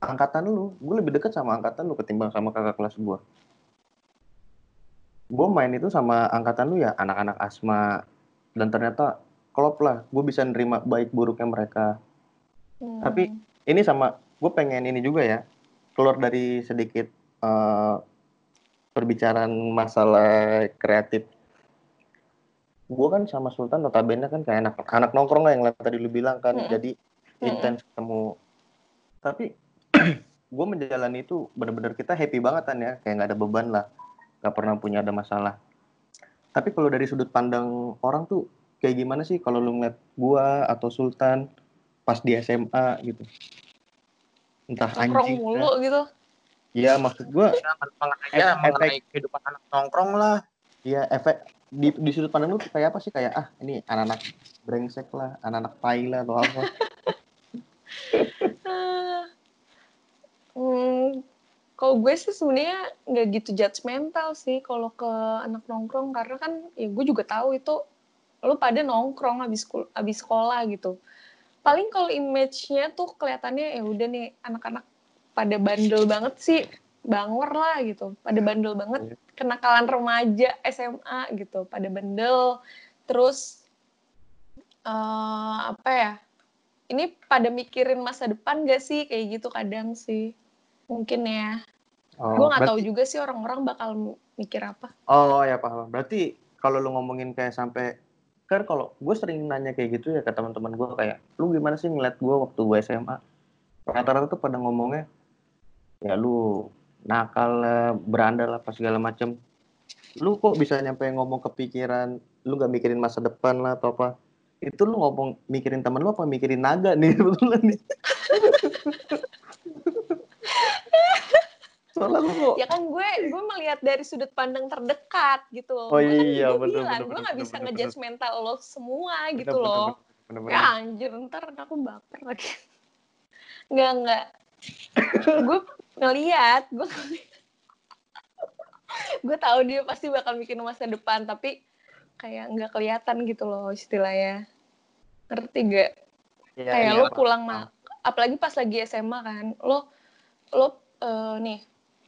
angkatan lu, gue lebih deket sama angkatan lu ketimbang sama kakak kelas gue. Gue main itu sama angkatan lu ya anak-anak asma dan ternyata klop lah, gue bisa nerima baik buruknya mereka. Hmm. Tapi ini sama gue pengen ini juga ya keluar dari sedikit eh, perbicaraan masalah kreatif. Gue kan sama Sultan notabene kan kayak anak anak nongkrong lah yang tadi lu bilang kan, Mm-mm. jadi Mm-mm. intens ketemu. Tapi gue menjalani itu bener-bener kita happy banget kan ya, kayak nggak ada beban lah, nggak pernah punya ada masalah. Tapi kalau dari sudut pandang orang tuh kayak gimana sih kalau lu ngeliat gua atau Sultan pas di SMA gitu? Entah nongkrong anjing. mulu gitu. Ya maksud gua ya, mengenai, ya, kehidupan anak nongkrong lah ya efek di, di sudut pandang lu kayak apa sih kayak ah ini anak-anak brengsek lah, anak-anak tai lah atau apa? Hmm, kalau gue sih sebenarnya nggak gitu judgmental sih kalau ke anak nongkrong karena kan ya gue juga tahu itu lu pada nongkrong habis sekol- habis sekolah gitu. Paling kalau image-nya tuh kelihatannya ya udah nih anak-anak pada bandel banget sih, bangor lah gitu. Pada bandel banget, Iya. kenakalan remaja SMA gitu, pada bandel. Terus eh apa ya? Ini pada mikirin masa depan gak sih kayak gitu kadang sih. Mungkin ya. Oh, gue nggak tahu juga sih orang-orang bakal mikir apa. Oh ya paham. Berarti kalau lu ngomongin kayak sampai kan kalau gue sering nanya kayak gitu ya ke teman-teman gue kayak lu gimana sih ngeliat gue waktu gue SMA rata-rata tuh pada ngomongnya ya lu nakal berandal lah pas segala macem. Lu kok bisa nyampe ngomong kepikiran lu gak mikirin masa depan lah atau apa? Itu lu ngomong mikirin temen lu apa mikirin naga nih kebetulan nih soalnya kok Ya kan gue gue melihat dari sudut pandang terdekat gitu loh. Oh kan iya, gue bener, bilang, bener, gue bener, nggak bener, bisa bener, ngejudge mental lo semua gitu Bener, bener, loh. bener, bener, Ya bener. anjir ntar aku baper lagi. Nggak nggak. gue ngeliat, gue gue tahu dia pasti bakal bikin masa depan tapi kayak nggak kelihatan gitu loh istilahnya. Ngerti gak? Iya, kayak iya, lo pulang paham. ma- apalagi pas lagi SMA kan lo lo eh, nih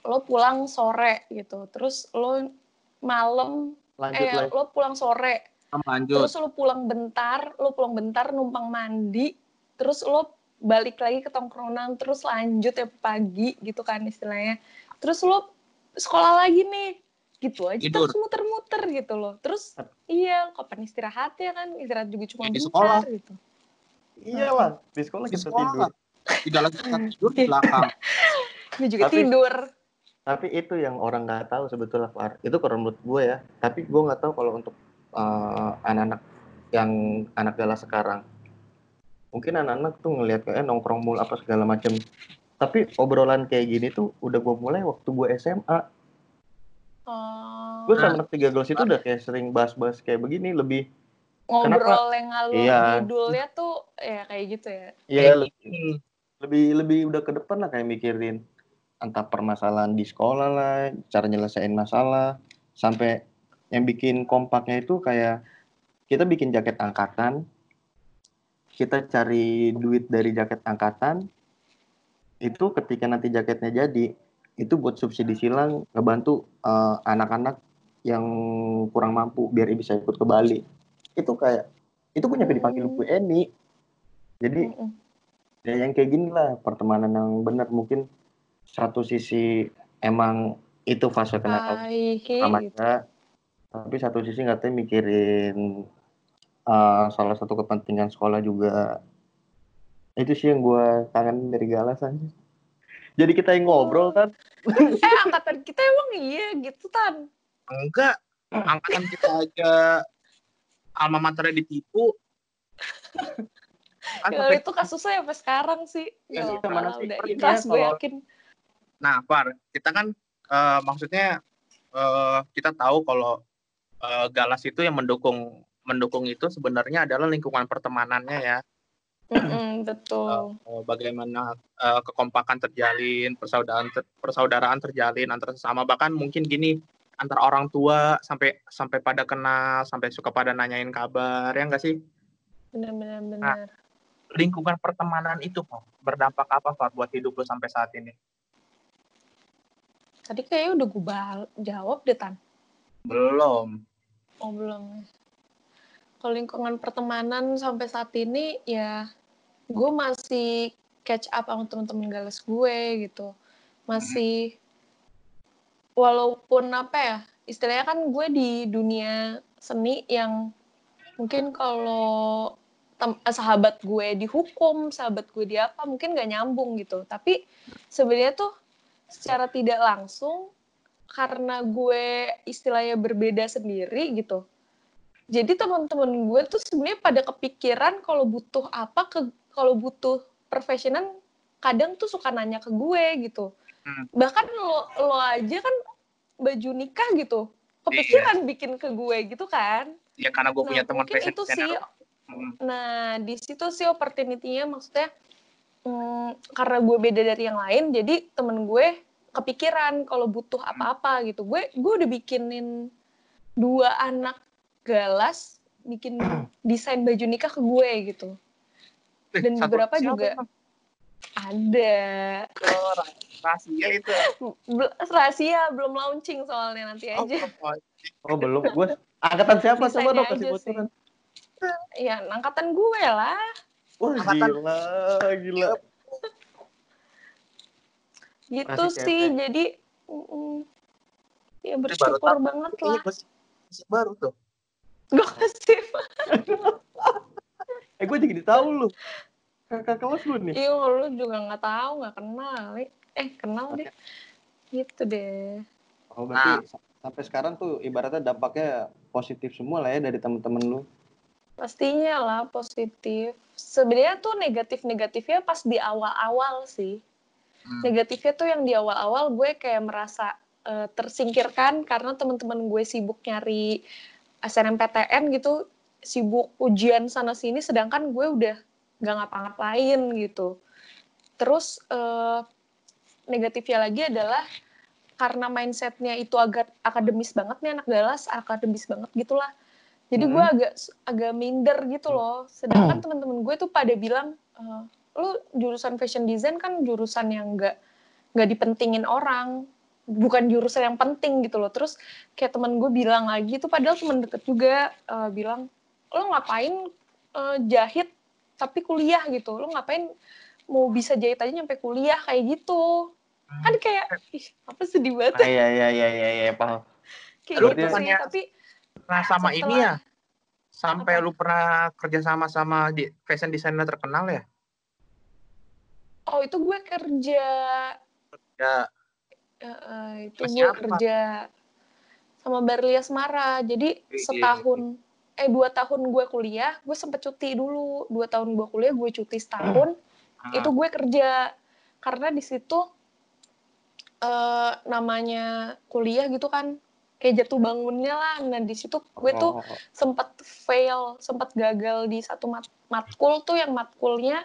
lo pulang sore gitu. Terus lo malam lanjut eh lanjut lo pulang sore. Lanjut. Terus lo pulang bentar lo pulang bentar numpang mandi. Terus lo balik lagi ke tongkrongan terus lanjut ya pagi gitu kan istilahnya. Terus lo sekolah lagi nih. Gitu aja Tidur. terus muter-muter gitu loh terus iya kapan istirahat ya kan? Istirahat juga cuma Ya, di bentar sekolah. gitu. Iya lah, di sekolah Di kita sekolah. tidur. Di dalam kita tidur di belakang. gue juga Tapi- tidur Tapi itu yang orang nggak tahu sebetulnya, Far. Itu kalau menurut gue ya. Tapi gue nggak tahu kalau untuk eh, anak-anak yang anak galas sekarang. Mungkin anak-anak tuh ngelihat kayak nongkrong mulu apa segala macam. Tapi obrolan kayak gini tuh udah gue mulai waktu gue SMA. Oh, Gue sama anak tiga gelas itu udah kayak sering bahas-bahas kayak begini. Lebih, ngobrol yang ngalur Iya. ngidulnya tuh ya kayak gitu ya ya lebih, lebih, lebih udah ke depan lah kayak mikirin entah permasalahan di sekolah lah, cara nyelesain masalah, sampai yang bikin kompaknya itu kayak kita bikin jaket angkatan, kita cari duit dari jaket angkatan, itu ketika nanti jaketnya jadi, itu buat subsidi silang ngebantu eh, anak-anak yang kurang mampu biar bisa ikut ke Bali. Itu kayak itu punya dipanggil Hmm. Bu Eni. Jadi Mm-mm. ya yang kayak gini lah pertemanan yang benar mungkin satu sisi emang itu fase kenal Hai, gitu. remaja tapi satu sisi nggak tahu mikirin uh, salah satu kepentingan sekolah juga. Itu sih yang gue kangen dari Galas aja jadi kita yang ngobrol kan? Eh angkatan kita emang iya gitu tan. Enggak, angkatan kita aja. Alma maternya ditipu. Kalau itu kasusnya sampai sekarang sih. Ya, Gak kita mana sih ikhlas gue kalau- yakin Nah, Par, kita kan eh, maksudnya eh, kita tahu kalau eh, Galas itu yang mendukung mendukung itu sebenarnya adalah lingkungan pertemanannya ya. Mm-mm, betul Eh, bagaimana eh, kekompakan terjalin, persaudaraan ter- persaudaraan terjalin antara sesama bahkan mungkin gini antar orang tua sampai sampai pada kenal, sampai suka pada nanyain kabar ya enggak sih? benar-benar benar Lingkungan pertemanan itu Pak, berdampak apa Pak buat hidup lo sampai saat ini? Tadi kayaknya udah gue bal- jawab deh tan. Belum. oh belum. Kalau lingkungan pertemanan sampai saat ini ya gue masih catch up sama temen-temen galas gue gitu. Masih walaupun apa ya istilahnya kan gue di dunia seni yang mungkin kalau sahabat gue dihukum sahabat gue di apa mungkin gak nyambung gitu. Tapi sebenarnya tuh secara tidak langsung karena gue istilahnya berbeda sendiri gitu jadi teman-teman gue tuh sebenarnya pada kepikiran kalau butuh apa ke kalau butuh profesional kadang tuh suka nanya ke gue gitu Hmm. bahkan lo lo aja kan baju nikah gitu kepikiran bikin ke gue gitu kan Ya karena gue punya Nah, teman mungkin fashion itu sih. Hmm. Nah, di situ sih opportunity-nya maksudnya mm, karena gue beda dari yang lain, jadi temen gue kepikiran kalau butuh apa-apa gitu. Gue gue udah bikinin dua anak galas bikin desain baju nikah ke gue gitu. Eh, Dan satu- beberapa juga emang? ada Oh, rah- rahasia itu. Bel- rahasia belum launching soalnya nanti Oh, aja. oh, oh belum gue angkatan siapa coba dong kasih bocoran Ya, angkatan gue lah. Wah Angkatan- gila gila Gitu Masih sih. cewek. Jadi mm, ya baru bersyukur tahu. banget Ini lah. masih, masih baru tuh. Gue kasih eh gue jadi tahu lu kakak kelas lu nih Iya, lu juga nggak tahu, nggak kenal. Eh, kenal deh. Gitu deh. Oh berarti sa- sampai sekarang tuh ibaratnya dampaknya positif semua lah ya dari temen-temen lu. Pastinya lah positif. Sebenarnya tuh negatif-negatifnya pas di awal-awal sih. Hmm. Negatifnya tuh yang di awal-awal gue kayak merasa eh, tersingkirkan karena teman-teman gue sibuk nyari SNMPTN gitu, sibuk ujian sana sini, sedangkan gue udah nggak ngapa-ngapain gitu. Terus eh, negatifnya lagi adalah karena mindsetnya itu agak akademis banget nih anak galas, akademis banget gitulah. Jadi gue agak agak minder gitu loh. Sedangkan teman-teman gue tuh pada bilang, "Eh, lu jurusan fashion design kan jurusan yang nggak nggak dipentingin orang, bukan jurusan yang penting gitu loh. Terus kayak temen gue bilang lagi tuh padahal temen deket juga eh, bilang, lo ngapain eh, jahit tapi kuliah gitu, lo ngapain mau bisa jahit aja nyampe kuliah kayak gitu. Kan kayak, ih apa sedih banget Ah, iya iya iya iya iya paham. kayak Lu gitu sih tapi Nah sama ini Setelah- ya, sampai Apa? lu pernah kerja sama sama di fashion designer terkenal ya? oh itu gue kerja. Eh, eh, itu Sama gue siapa? kerja sama Barlia Semara jadi Iya, setahun eh dua tahun gue kuliah gue sempet cuti dulu. Dua tahun gue kuliah gue cuti setahun. Ah, itu gue kerja. Karena di situ eh namanya kuliah gitu kan kayak jatuh bangunnya lah. Nah di situ gue tuh Oh, sempat fail sempat gagal di satu mat- matkul tuh yang matkulnya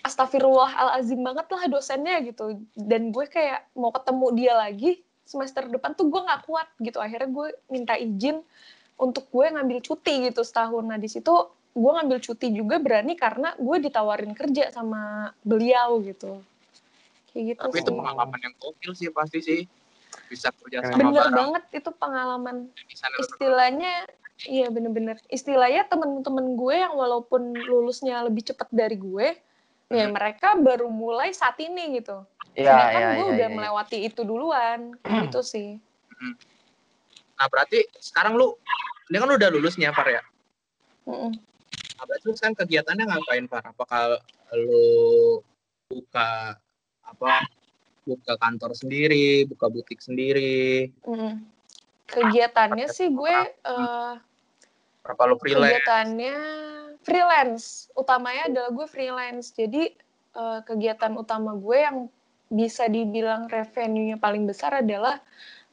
astagfirullahalazim banget lah dosennya gitu. Dan gue kayak mau ketemu dia lagi semester depan tuh gue nggak kuat gitu. Akhirnya gue minta izin untuk gue ngambil cuti gitu setahun. Nah di situ gue ngambil cuti juga berani karena gue ditawarin kerja sama beliau gitu. Kayak gitu tapi sih. itu pengalaman yang gokil sih pasti sih. Bisa kerja sama bener bareng banget itu pengalaman istilahnya iya bener-bener istilahnya temen-temen gue yang walaupun lulusnya lebih cepat dari gue ya Hmm. mereka baru mulai saat ini gitu Iya, sedangkan iya, gue iya, udah iya. melewati itu duluan kayak gitu sih Nah berarti sekarang lu, ini kan lu udah lulus nih ya Far ya? Mm-mm. Nah, berarti lu sekarang kegiatannya ngapain Far? Apakah lu buka apa buka kantor sendiri, buka butik sendiri, Mm-mm. kegiatannya sih gue eh, apa lu freelance? kegiatannya freelance. Utamanya adalah gue freelance. Jadi eh, kegiatan utama gue yang bisa dibilang revenue-nya paling besar adalah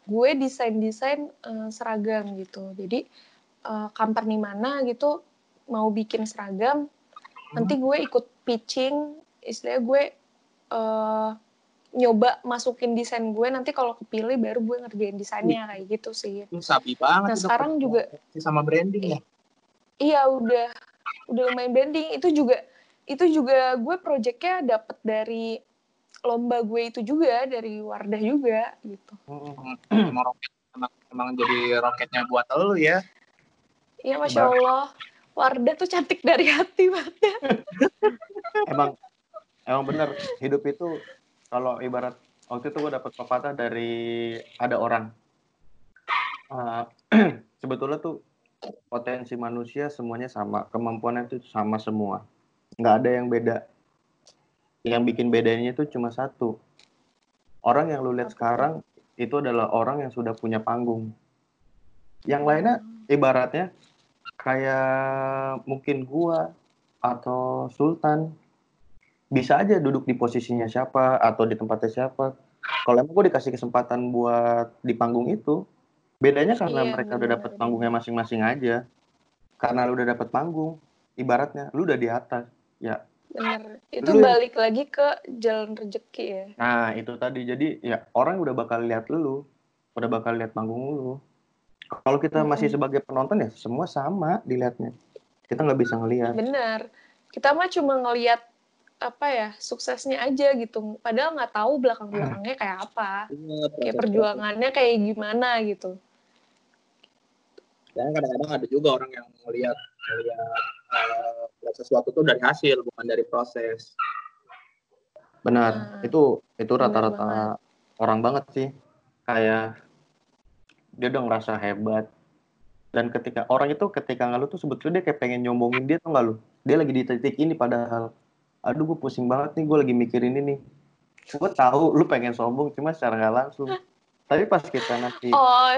gue desain-desain eh, seragam gitu. Jadi eh, company mana gitu mau bikin seragam nanti gue ikut pitching. Istilahnya gue eh, nyoba masukin desain gue nanti kalau kepilih baru gue ngerjain desainnya kayak gitu sih Lu sabi banget. Nah, itu sekarang juga- sama branding ya. Iya udah udah lumayan branding itu juga itu juga gue projectnya dapet dari lomba gue itu juga dari Wardah juga gitu. emang roket emang, emang jadi roketnya buat lu ya. Iya masya Allah Wardah tuh cantik dari hati banget. emang emang bener hidup itu kalau ibarat waktu itu gue dapat pepatah dari ada orang. Eh, sebetulnya tuh potensi manusia semuanya sama kemampuannya itu sama semua. Nggak ada yang beda. Yang bikin bedanya itu cuma satu. Orang yang lu lihat sekarang itu adalah orang yang sudah punya panggung. Yang lainnya ibaratnya kayak mungkin gua atau Sultan bisa aja duduk di posisinya siapa atau di tempatnya siapa. Kalau emang gue dikasih kesempatan buat di panggung itu, bedanya karena Iya, mereka udah benar, dapet benar. panggungnya masing-masing aja. Karena lu udah dapet panggung, ibaratnya lu udah di atas. Ya, Bener. Itu Lu balik lagi ke jalan rezeki ya. nah itu tadi. Jadi ya orang udah bakal lihat lu, udah bakal lihat panggung lu. Kalau kita masih Mm-mm. sebagai penonton ya semua sama dilihatnya. Kita nggak bisa ngelihat. Bener. Kita mah cuma ngelihat apa ya suksesnya aja gitu. Padahal nggak tahu belakang belakangnya kayak apa. Kayak perjuangannya kayak gimana gitu. Dan kadang-kadang ada juga orang yang melihat melihat eh, melihat sesuatu tuh dari hasil bukan dari proses. Benar, Nah, itu itu rata-rata orang banget sih. Kayak dia udah ngerasa hebat. Dan ketika orang itu ketika ngeluh tuh sebetulnya dia kayak pengen nyombongin dia tuh nggak lu? Dia lagi di titik ini padahal aduh gue pusing banget nih gue lagi mikirin ini. Gue tahu lu pengen sombong cuma secara nggak langsung. Tapi pas kita nanti, Oh,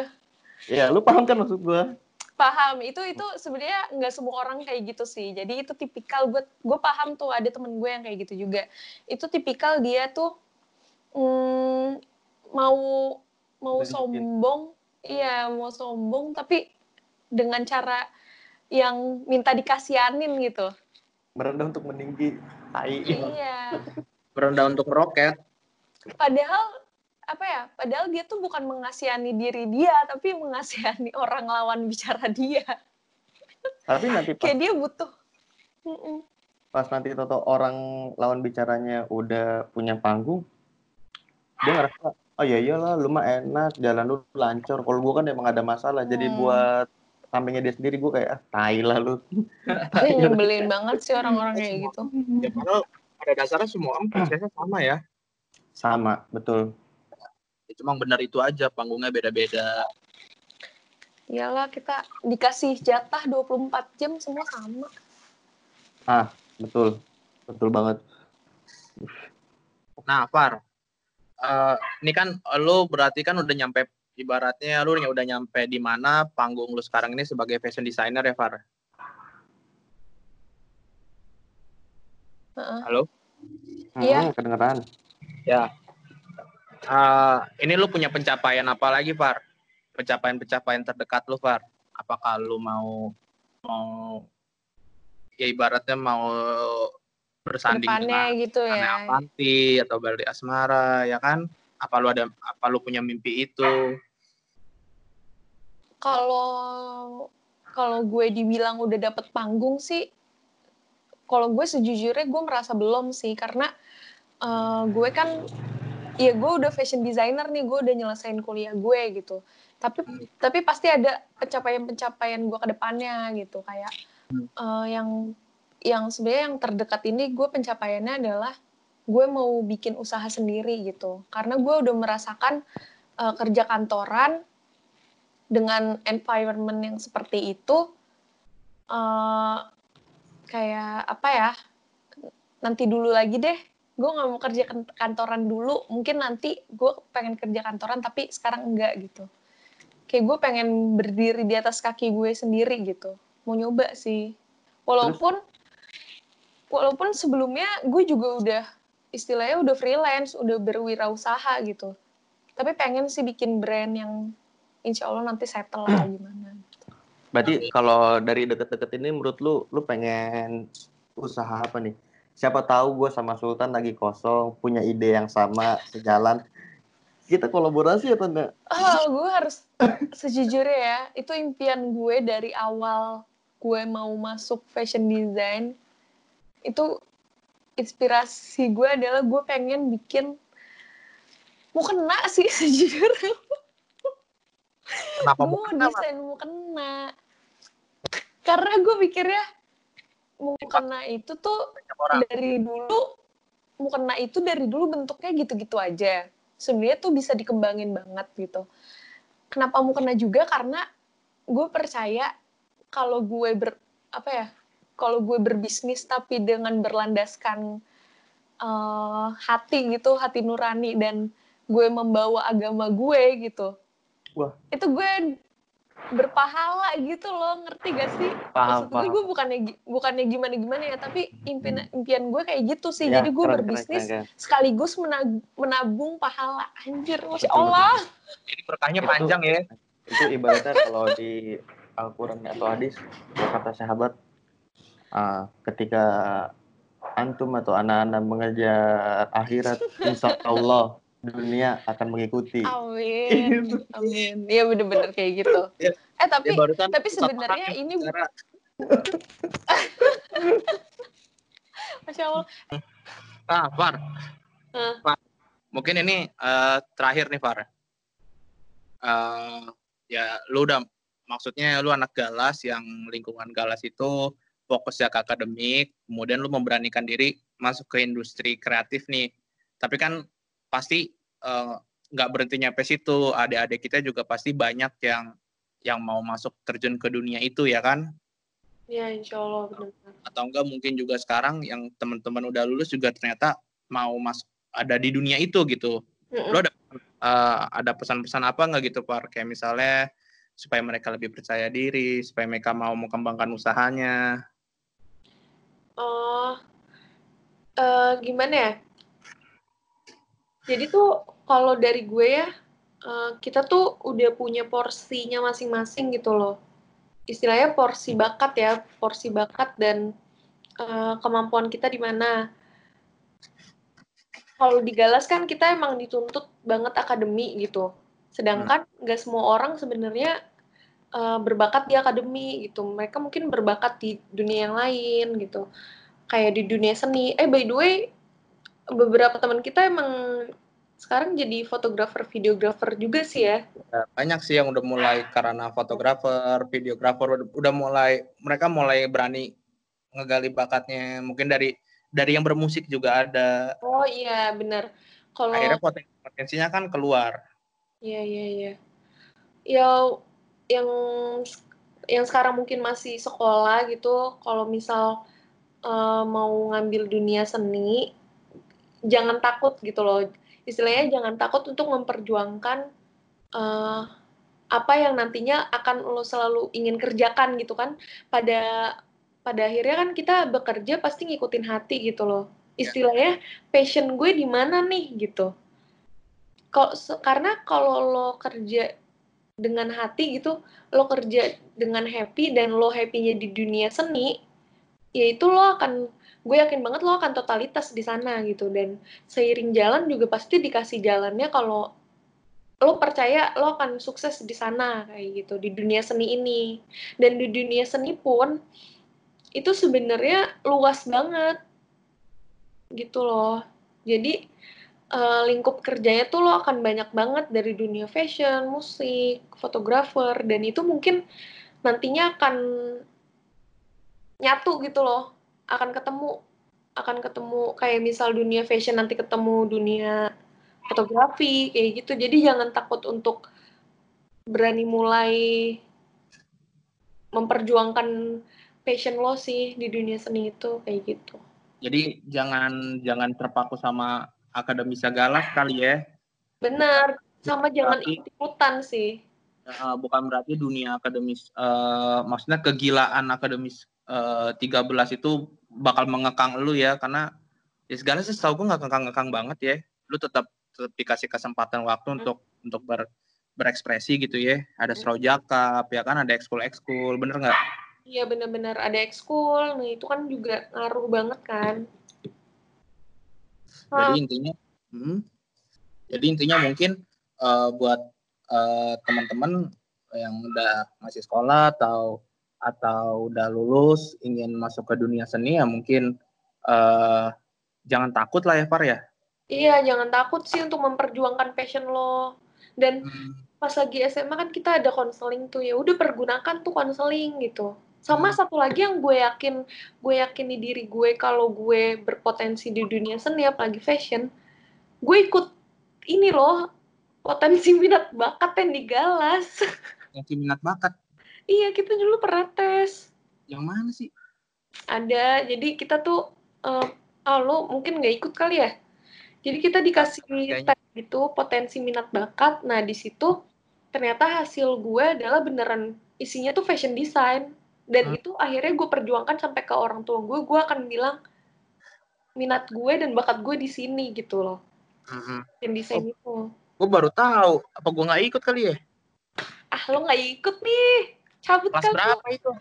ya lu paham kan maksud gue? paham itu itu sebenarnya nggak semua orang kayak gitu sih jadi itu tipikal gue gue paham tuh ada temen gue yang kayak gitu juga itu tipikal dia tuh mm, mau mau sombong iya mau sombong tapi dengan cara yang minta dikasianin gitu Merendah untuk meninggi. Tai. iya Merendah untuk meroket. padahal apa ya padahal dia tuh bukan mengasihani diri dia tapi mengasihani orang lawan bicara dia Tapi nanti pas kayak dia butuh Mm-mm. pas nanti toto orang lawan bicaranya udah punya panggung dia ngerasa oh ya iyalah lu mah enak jalan lu lancar kalau gua kan emang ada masalah jadi Hmm. buat sampingnya dia sendiri gua kayak ah tai lah lu Itu nyebelin banget sih orang-orang kayak gitu. Ya padahal pada dasarnya semua orang prosesnya sama ya. sama betul Ya, Cuma benar itu aja panggungnya beda-beda. Iyalah kita dikasih jatah 24 jam semua sama. Ah, betul. Betul banget. Nah, Far, uh, ini kan lo berarti kan udah nyampe ibaratnya lu udah nyampe di mana panggung lu sekarang ini sebagai fashion designer ya, Far? Uh-uh. Halo? Iya. Hmm, kedengeran. Ya. Uh, ini lu punya pencapaian apa lagi, Far? Pencapaian-pencapaian terdekat lu, Far? Apakah lu mau mau ya ibaratnya mau bersanding Depannya dengan gitu Ane ya. Avanti atau Baldi Asmara ya kan? Apa lu ada apa lu punya mimpi itu? Kalau kalau gue dibilang udah dapet panggung sih, kalau gue sejujurnya gue merasa belum sih. Karena eh, gue kan ya gue udah fashion designer nih, gue udah nyelesain kuliah gue gitu. Tapi tapi pasti ada pencapaian-pencapaian gue ke depannya gitu. Kayak eh, yang yang sebenarnya yang terdekat ini gue pencapaiannya adalah gue mau bikin usaha sendiri gitu. Karena gue udah merasakan eh, kerja kantoran dengan environment yang seperti itu eh, kayak apa ya nanti dulu lagi deh. Gue nggak mau kerja kan- kantoran dulu. Mungkin nanti gue pengen kerja kantoran tapi sekarang enggak gitu. Kayak gue pengen berdiri di atas kaki gue sendiri gitu. Mau nyoba sih. Walaupun walaupun sebelumnya gue juga udah istilahnya udah freelance udah berwirausaha gitu. Tapi pengen sih bikin brand yang insya Allah nanti settle lah gimana Berarti kalau dari deket-deket ini menurut lu, lu pengen usaha apa nih? Siapa tahu gue sama Sultan lagi kosong, punya ide yang sama, sejalan. Kita kolaborasi atau enggak? Oh, gue harus sejujurnya ya, itu impian gue dari awal gue mau masuk fashion design. Itu inspirasi gue adalah gue pengen bikin mau kena sih sejujurnya. Kenapa gue desain mau kena. Karena gue pikirnya mau kena itu tuh dari dulu mau kena itu dari dulu bentuknya gitu-gitu aja. Sebenarnya tuh bisa dikembangin banget gitu. Kenapa mau kena juga karena gue percaya kalau gue ber apa ya kalau gue berbisnis tapi dengan berlandaskan eh, hati gitu hati nurani dan gue membawa agama gue gitu Wah. itu gue berpahala gitu loh ngerti gak sih? Paham, maksud gue paham. gue bukannya bukannya gimana gimana ya tapi impian impian gue kayak gitu sih. Ya, jadi gue keren, berbisnis keren, keren, sekaligus menag- menabung pahala. Anjir masya allah. Jadi berkahnya Itu- panjang ya. Itu ibaratnya kalau di Al-Quran atau hadis, kata sahabat, ah, ketika antum atau anak-anak mengejar akhirat, insya Allah dunia akan mengikuti. amin amin iya bener-bener kayak gitu Ya. eh tapi Ya, barusan tapi sebenarnya ini masya allah ah, Far. Far. Mungkin ini eh, terakhir nih, Far. Eh, ya, lu udah maksudnya lu anak galas yang lingkungan galas itu fokus ya ke akademik, kemudian lu memberanikan diri masuk ke industri kreatif nih. Tapi kan pasti eh, nggak berhenti nyampe situ. Adik-adik kita juga pasti banyak yang yang mau masuk terjun ke dunia itu ya kan? ya insya allah benar atau enggak mungkin juga sekarang yang teman-teman udah lulus juga ternyata mau masuk ada di dunia itu gitu. Lo ada eh, ada pesan-pesan apa nggak gitu Pak? Kayak misalnya supaya mereka lebih percaya diri, supaya mereka mau mengembangkan usahanya. Oh, eh, gimana ya? Jadi tuh kalau dari gue ya, eh, kita tuh udah punya porsinya masing-masing gitu loh. Istilahnya porsi bakat ya, porsi bakat dan eh, kemampuan kita di mana. Kalau di Galas kan kita emang dituntut banget akademi gitu. Sedangkan nggak semua orang sebenarnya eh, berbakat di akademi gitu. Mereka mungkin berbakat di dunia yang lain gitu kayak di dunia seni. Eh by the way, beberapa teman kita emang sekarang jadi fotografer, videografer juga sih ya. Banyak sih yang udah mulai karena fotografer, videografer udah, mulai mereka mulai berani ngegali bakatnya. Mungkin dari dari yang bermusik juga ada. Oh iya benar. Kalau Akhirnya poten- potensinya kan keluar. Iya iya iya. Ya yang yang sekarang mungkin masih sekolah gitu kalau misal uh, mau ngambil dunia seni jangan takut gitu loh. Istilahnya jangan takut untuk memperjuangkan uh, apa yang nantinya akan lo selalu ingin kerjakan gitu kan. Pada pada akhirnya kan kita bekerja pasti ngikutin hati gitu loh. Ya. istilahnya passion gue di mana nih gitu. Kalau karena kalau lo kerja dengan hati gitu lo kerja dengan happy dan lo happynya di dunia seni ya itu lo akan gue yakin banget lo akan totalitas di sana gitu. Dan seiring jalan juga pasti dikasih jalannya kalau lo percaya lo akan sukses di sana kayak gitu di dunia seni ini. Dan di dunia seni pun itu sebenarnya luas banget gitu loh. Jadi uh, lingkup kerjanya tuh lo akan banyak banget dari dunia fashion musik fotografer dan itu mungkin nantinya akan nyatu gitu loh akan ketemu akan ketemu kayak misal dunia fashion nanti ketemu dunia fotografi kayak gitu. Jadi jangan takut untuk berani mulai memperjuangkan passion lo sih di dunia seni itu kayak gitu. Jadi jangan jangan terpaku sama akademis galas kali ya. Benar sama jangan ikutan sih. Uh, bukan berarti dunia akademis uh, maksudnya kegilaan akademis uh, 13 itu bakal mengekang lu ya karena ya segala sih tau gue nggak ngekang-ngekang banget ya lu tetap tetap dikasih kesempatan waktu hmm. untuk untuk ber, berekspresi gitu ya. Ada hmm. Srojaka, ya kan ada ekskul-ekskul, bener nggak? Iya bener-bener ada ekskul, nah itu kan juga ngaruh banget kan. Jadi intinya, hmm, jadi intinya mungkin uh, buat uh, teman-teman yang udah masih sekolah atau atau udah lulus ingin masuk ke dunia seni ya mungkin uh, jangan takut lah ya Far ya Iya, jangan takut sih untuk memperjuangkan passion lo. Dan hmm. pas lagi SMA kan kita ada konseling tuh ya, udah pergunakan tuh konseling gitu. Sama hmm. satu lagi yang gue yakin, gue yakin di diri gue kalau gue berpotensi di dunia seni apalagi fashion, gue ikut ini loh potensi minat bakat yang digalas. Potensi minat bakat. Iya, kita dulu pernah tes. Yang mana sih? Ada, jadi kita tuh, uh, oh lo mungkin nggak ikut kali ya? Jadi kita dikasih tes itu potensi minat bakat. Nah, di situ ternyata hasil gue adalah beneran isinya tuh fashion design. Dan hmm. itu akhirnya gue perjuangkan sampai ke orang tua gue, gue akan bilang minat gue dan bakat gue di sini gitu loh. Hmm. Fashion design oh, itu. Gue baru tahu. Apa gue nggak ikut kali ya? Ah, lo nggak ikut nih. Cabut Kelas berapa itu?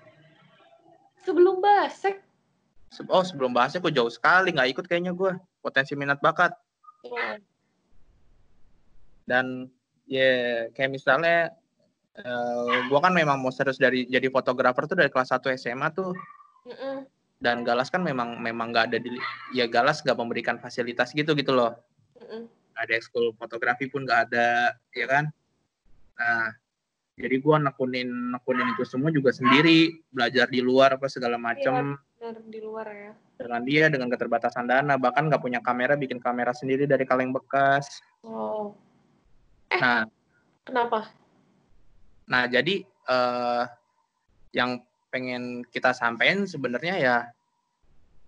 Sebelum basek. Oh, sebelum basek gue jauh sekali. Nggak ikut kayaknya gue. Potensi minat bakat. Dan ya kayak misalnya uh, gua kan memang mau serius dari jadi fotografer tuh dari kelas 1 SMA tuh. Mm -mm. Dan Galas kan memang memang nggak ada di ya Galas nggak memberikan fasilitas gitu gitu loh. Mm -mm. ada ekskul fotografi pun nggak ada ya kan. Nah, jadi gua nekunin nekunin itu semua juga sendiri belajar di luar apa segala macam. Iya, di luar ya. Dengan dia dengan keterbatasan dana bahkan nggak punya kamera bikin kamera sendiri dari kaleng bekas. Oh. Eh, nah. kenapa? Nah jadi uh, yang pengen kita sampaikan sebenarnya ya,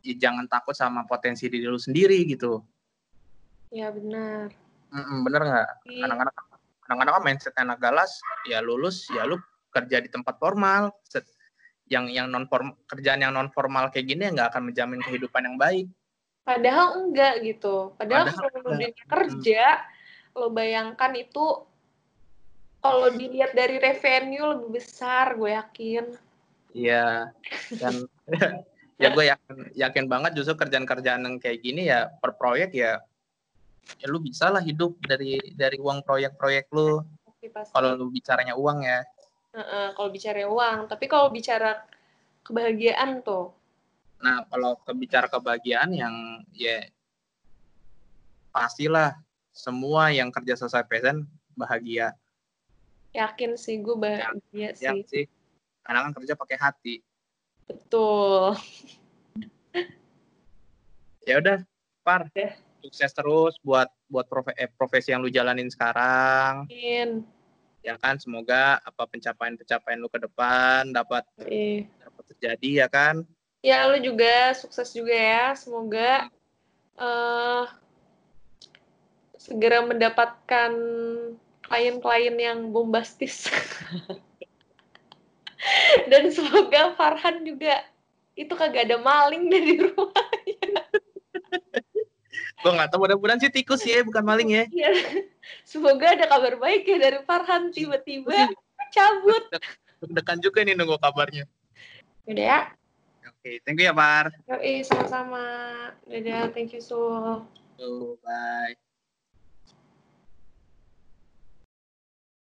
ya jangan takut sama potensi diri lu sendiri gitu. Ya benar mm bener nggak? Iya. Anak-anak kan mindset anak galas ya lulus ya lu kerja di tempat formal yang yang non form kerjaan yang non formal kayak gini ya nggak akan menjamin kehidupan yang baik. Padahal enggak gitu. Padahal, Padahal kalau dunia kerja hmm. lo bayangkan itu kalau dilihat dari revenue lebih besar, gue yakin. Iya. Dan ya gue yakin yakin banget justru kerjaan-kerjaan yang kayak gini ya per proyek ya ya lu bisa lah hidup dari dari uang proyek-proyek lu. Kalau lu bicaranya uang ya. Uh, kalau bicara uang, tapi kalau bicara kebahagiaan tuh. Nah, kalau kebicara kebahagiaan yang ya pastilah semua yang kerja selesai PSN bahagia. Yakin sih gue bahagia ya, sih. Sih. Karena kan kerja pakai hati. Betul. ya udah, Par. Ya. Sukses terus buat buat profe eh, profesi yang lu jalanin sekarang. Amin ya kan semoga apa pencapaian-pencapaian lu ke depan dapat Iya. dapat terjadi ya kan Ya, lu juga sukses juga ya. Semoga eh segera mendapatkan klien-klien yang bombastis. Dan semoga Farhan juga itu kagak ada maling dari rumah. Gue nggak tahu mudah-mudahan sih tikus ya bukan maling ya Ya. Semoga ada kabar baik ya dari Farhan tiba-tiba cabut. deg-degan juga nih nunggu kabarnya Udah ya. oke thank you ya Par Yoi, sama-sama. Dadah, thank you so. bye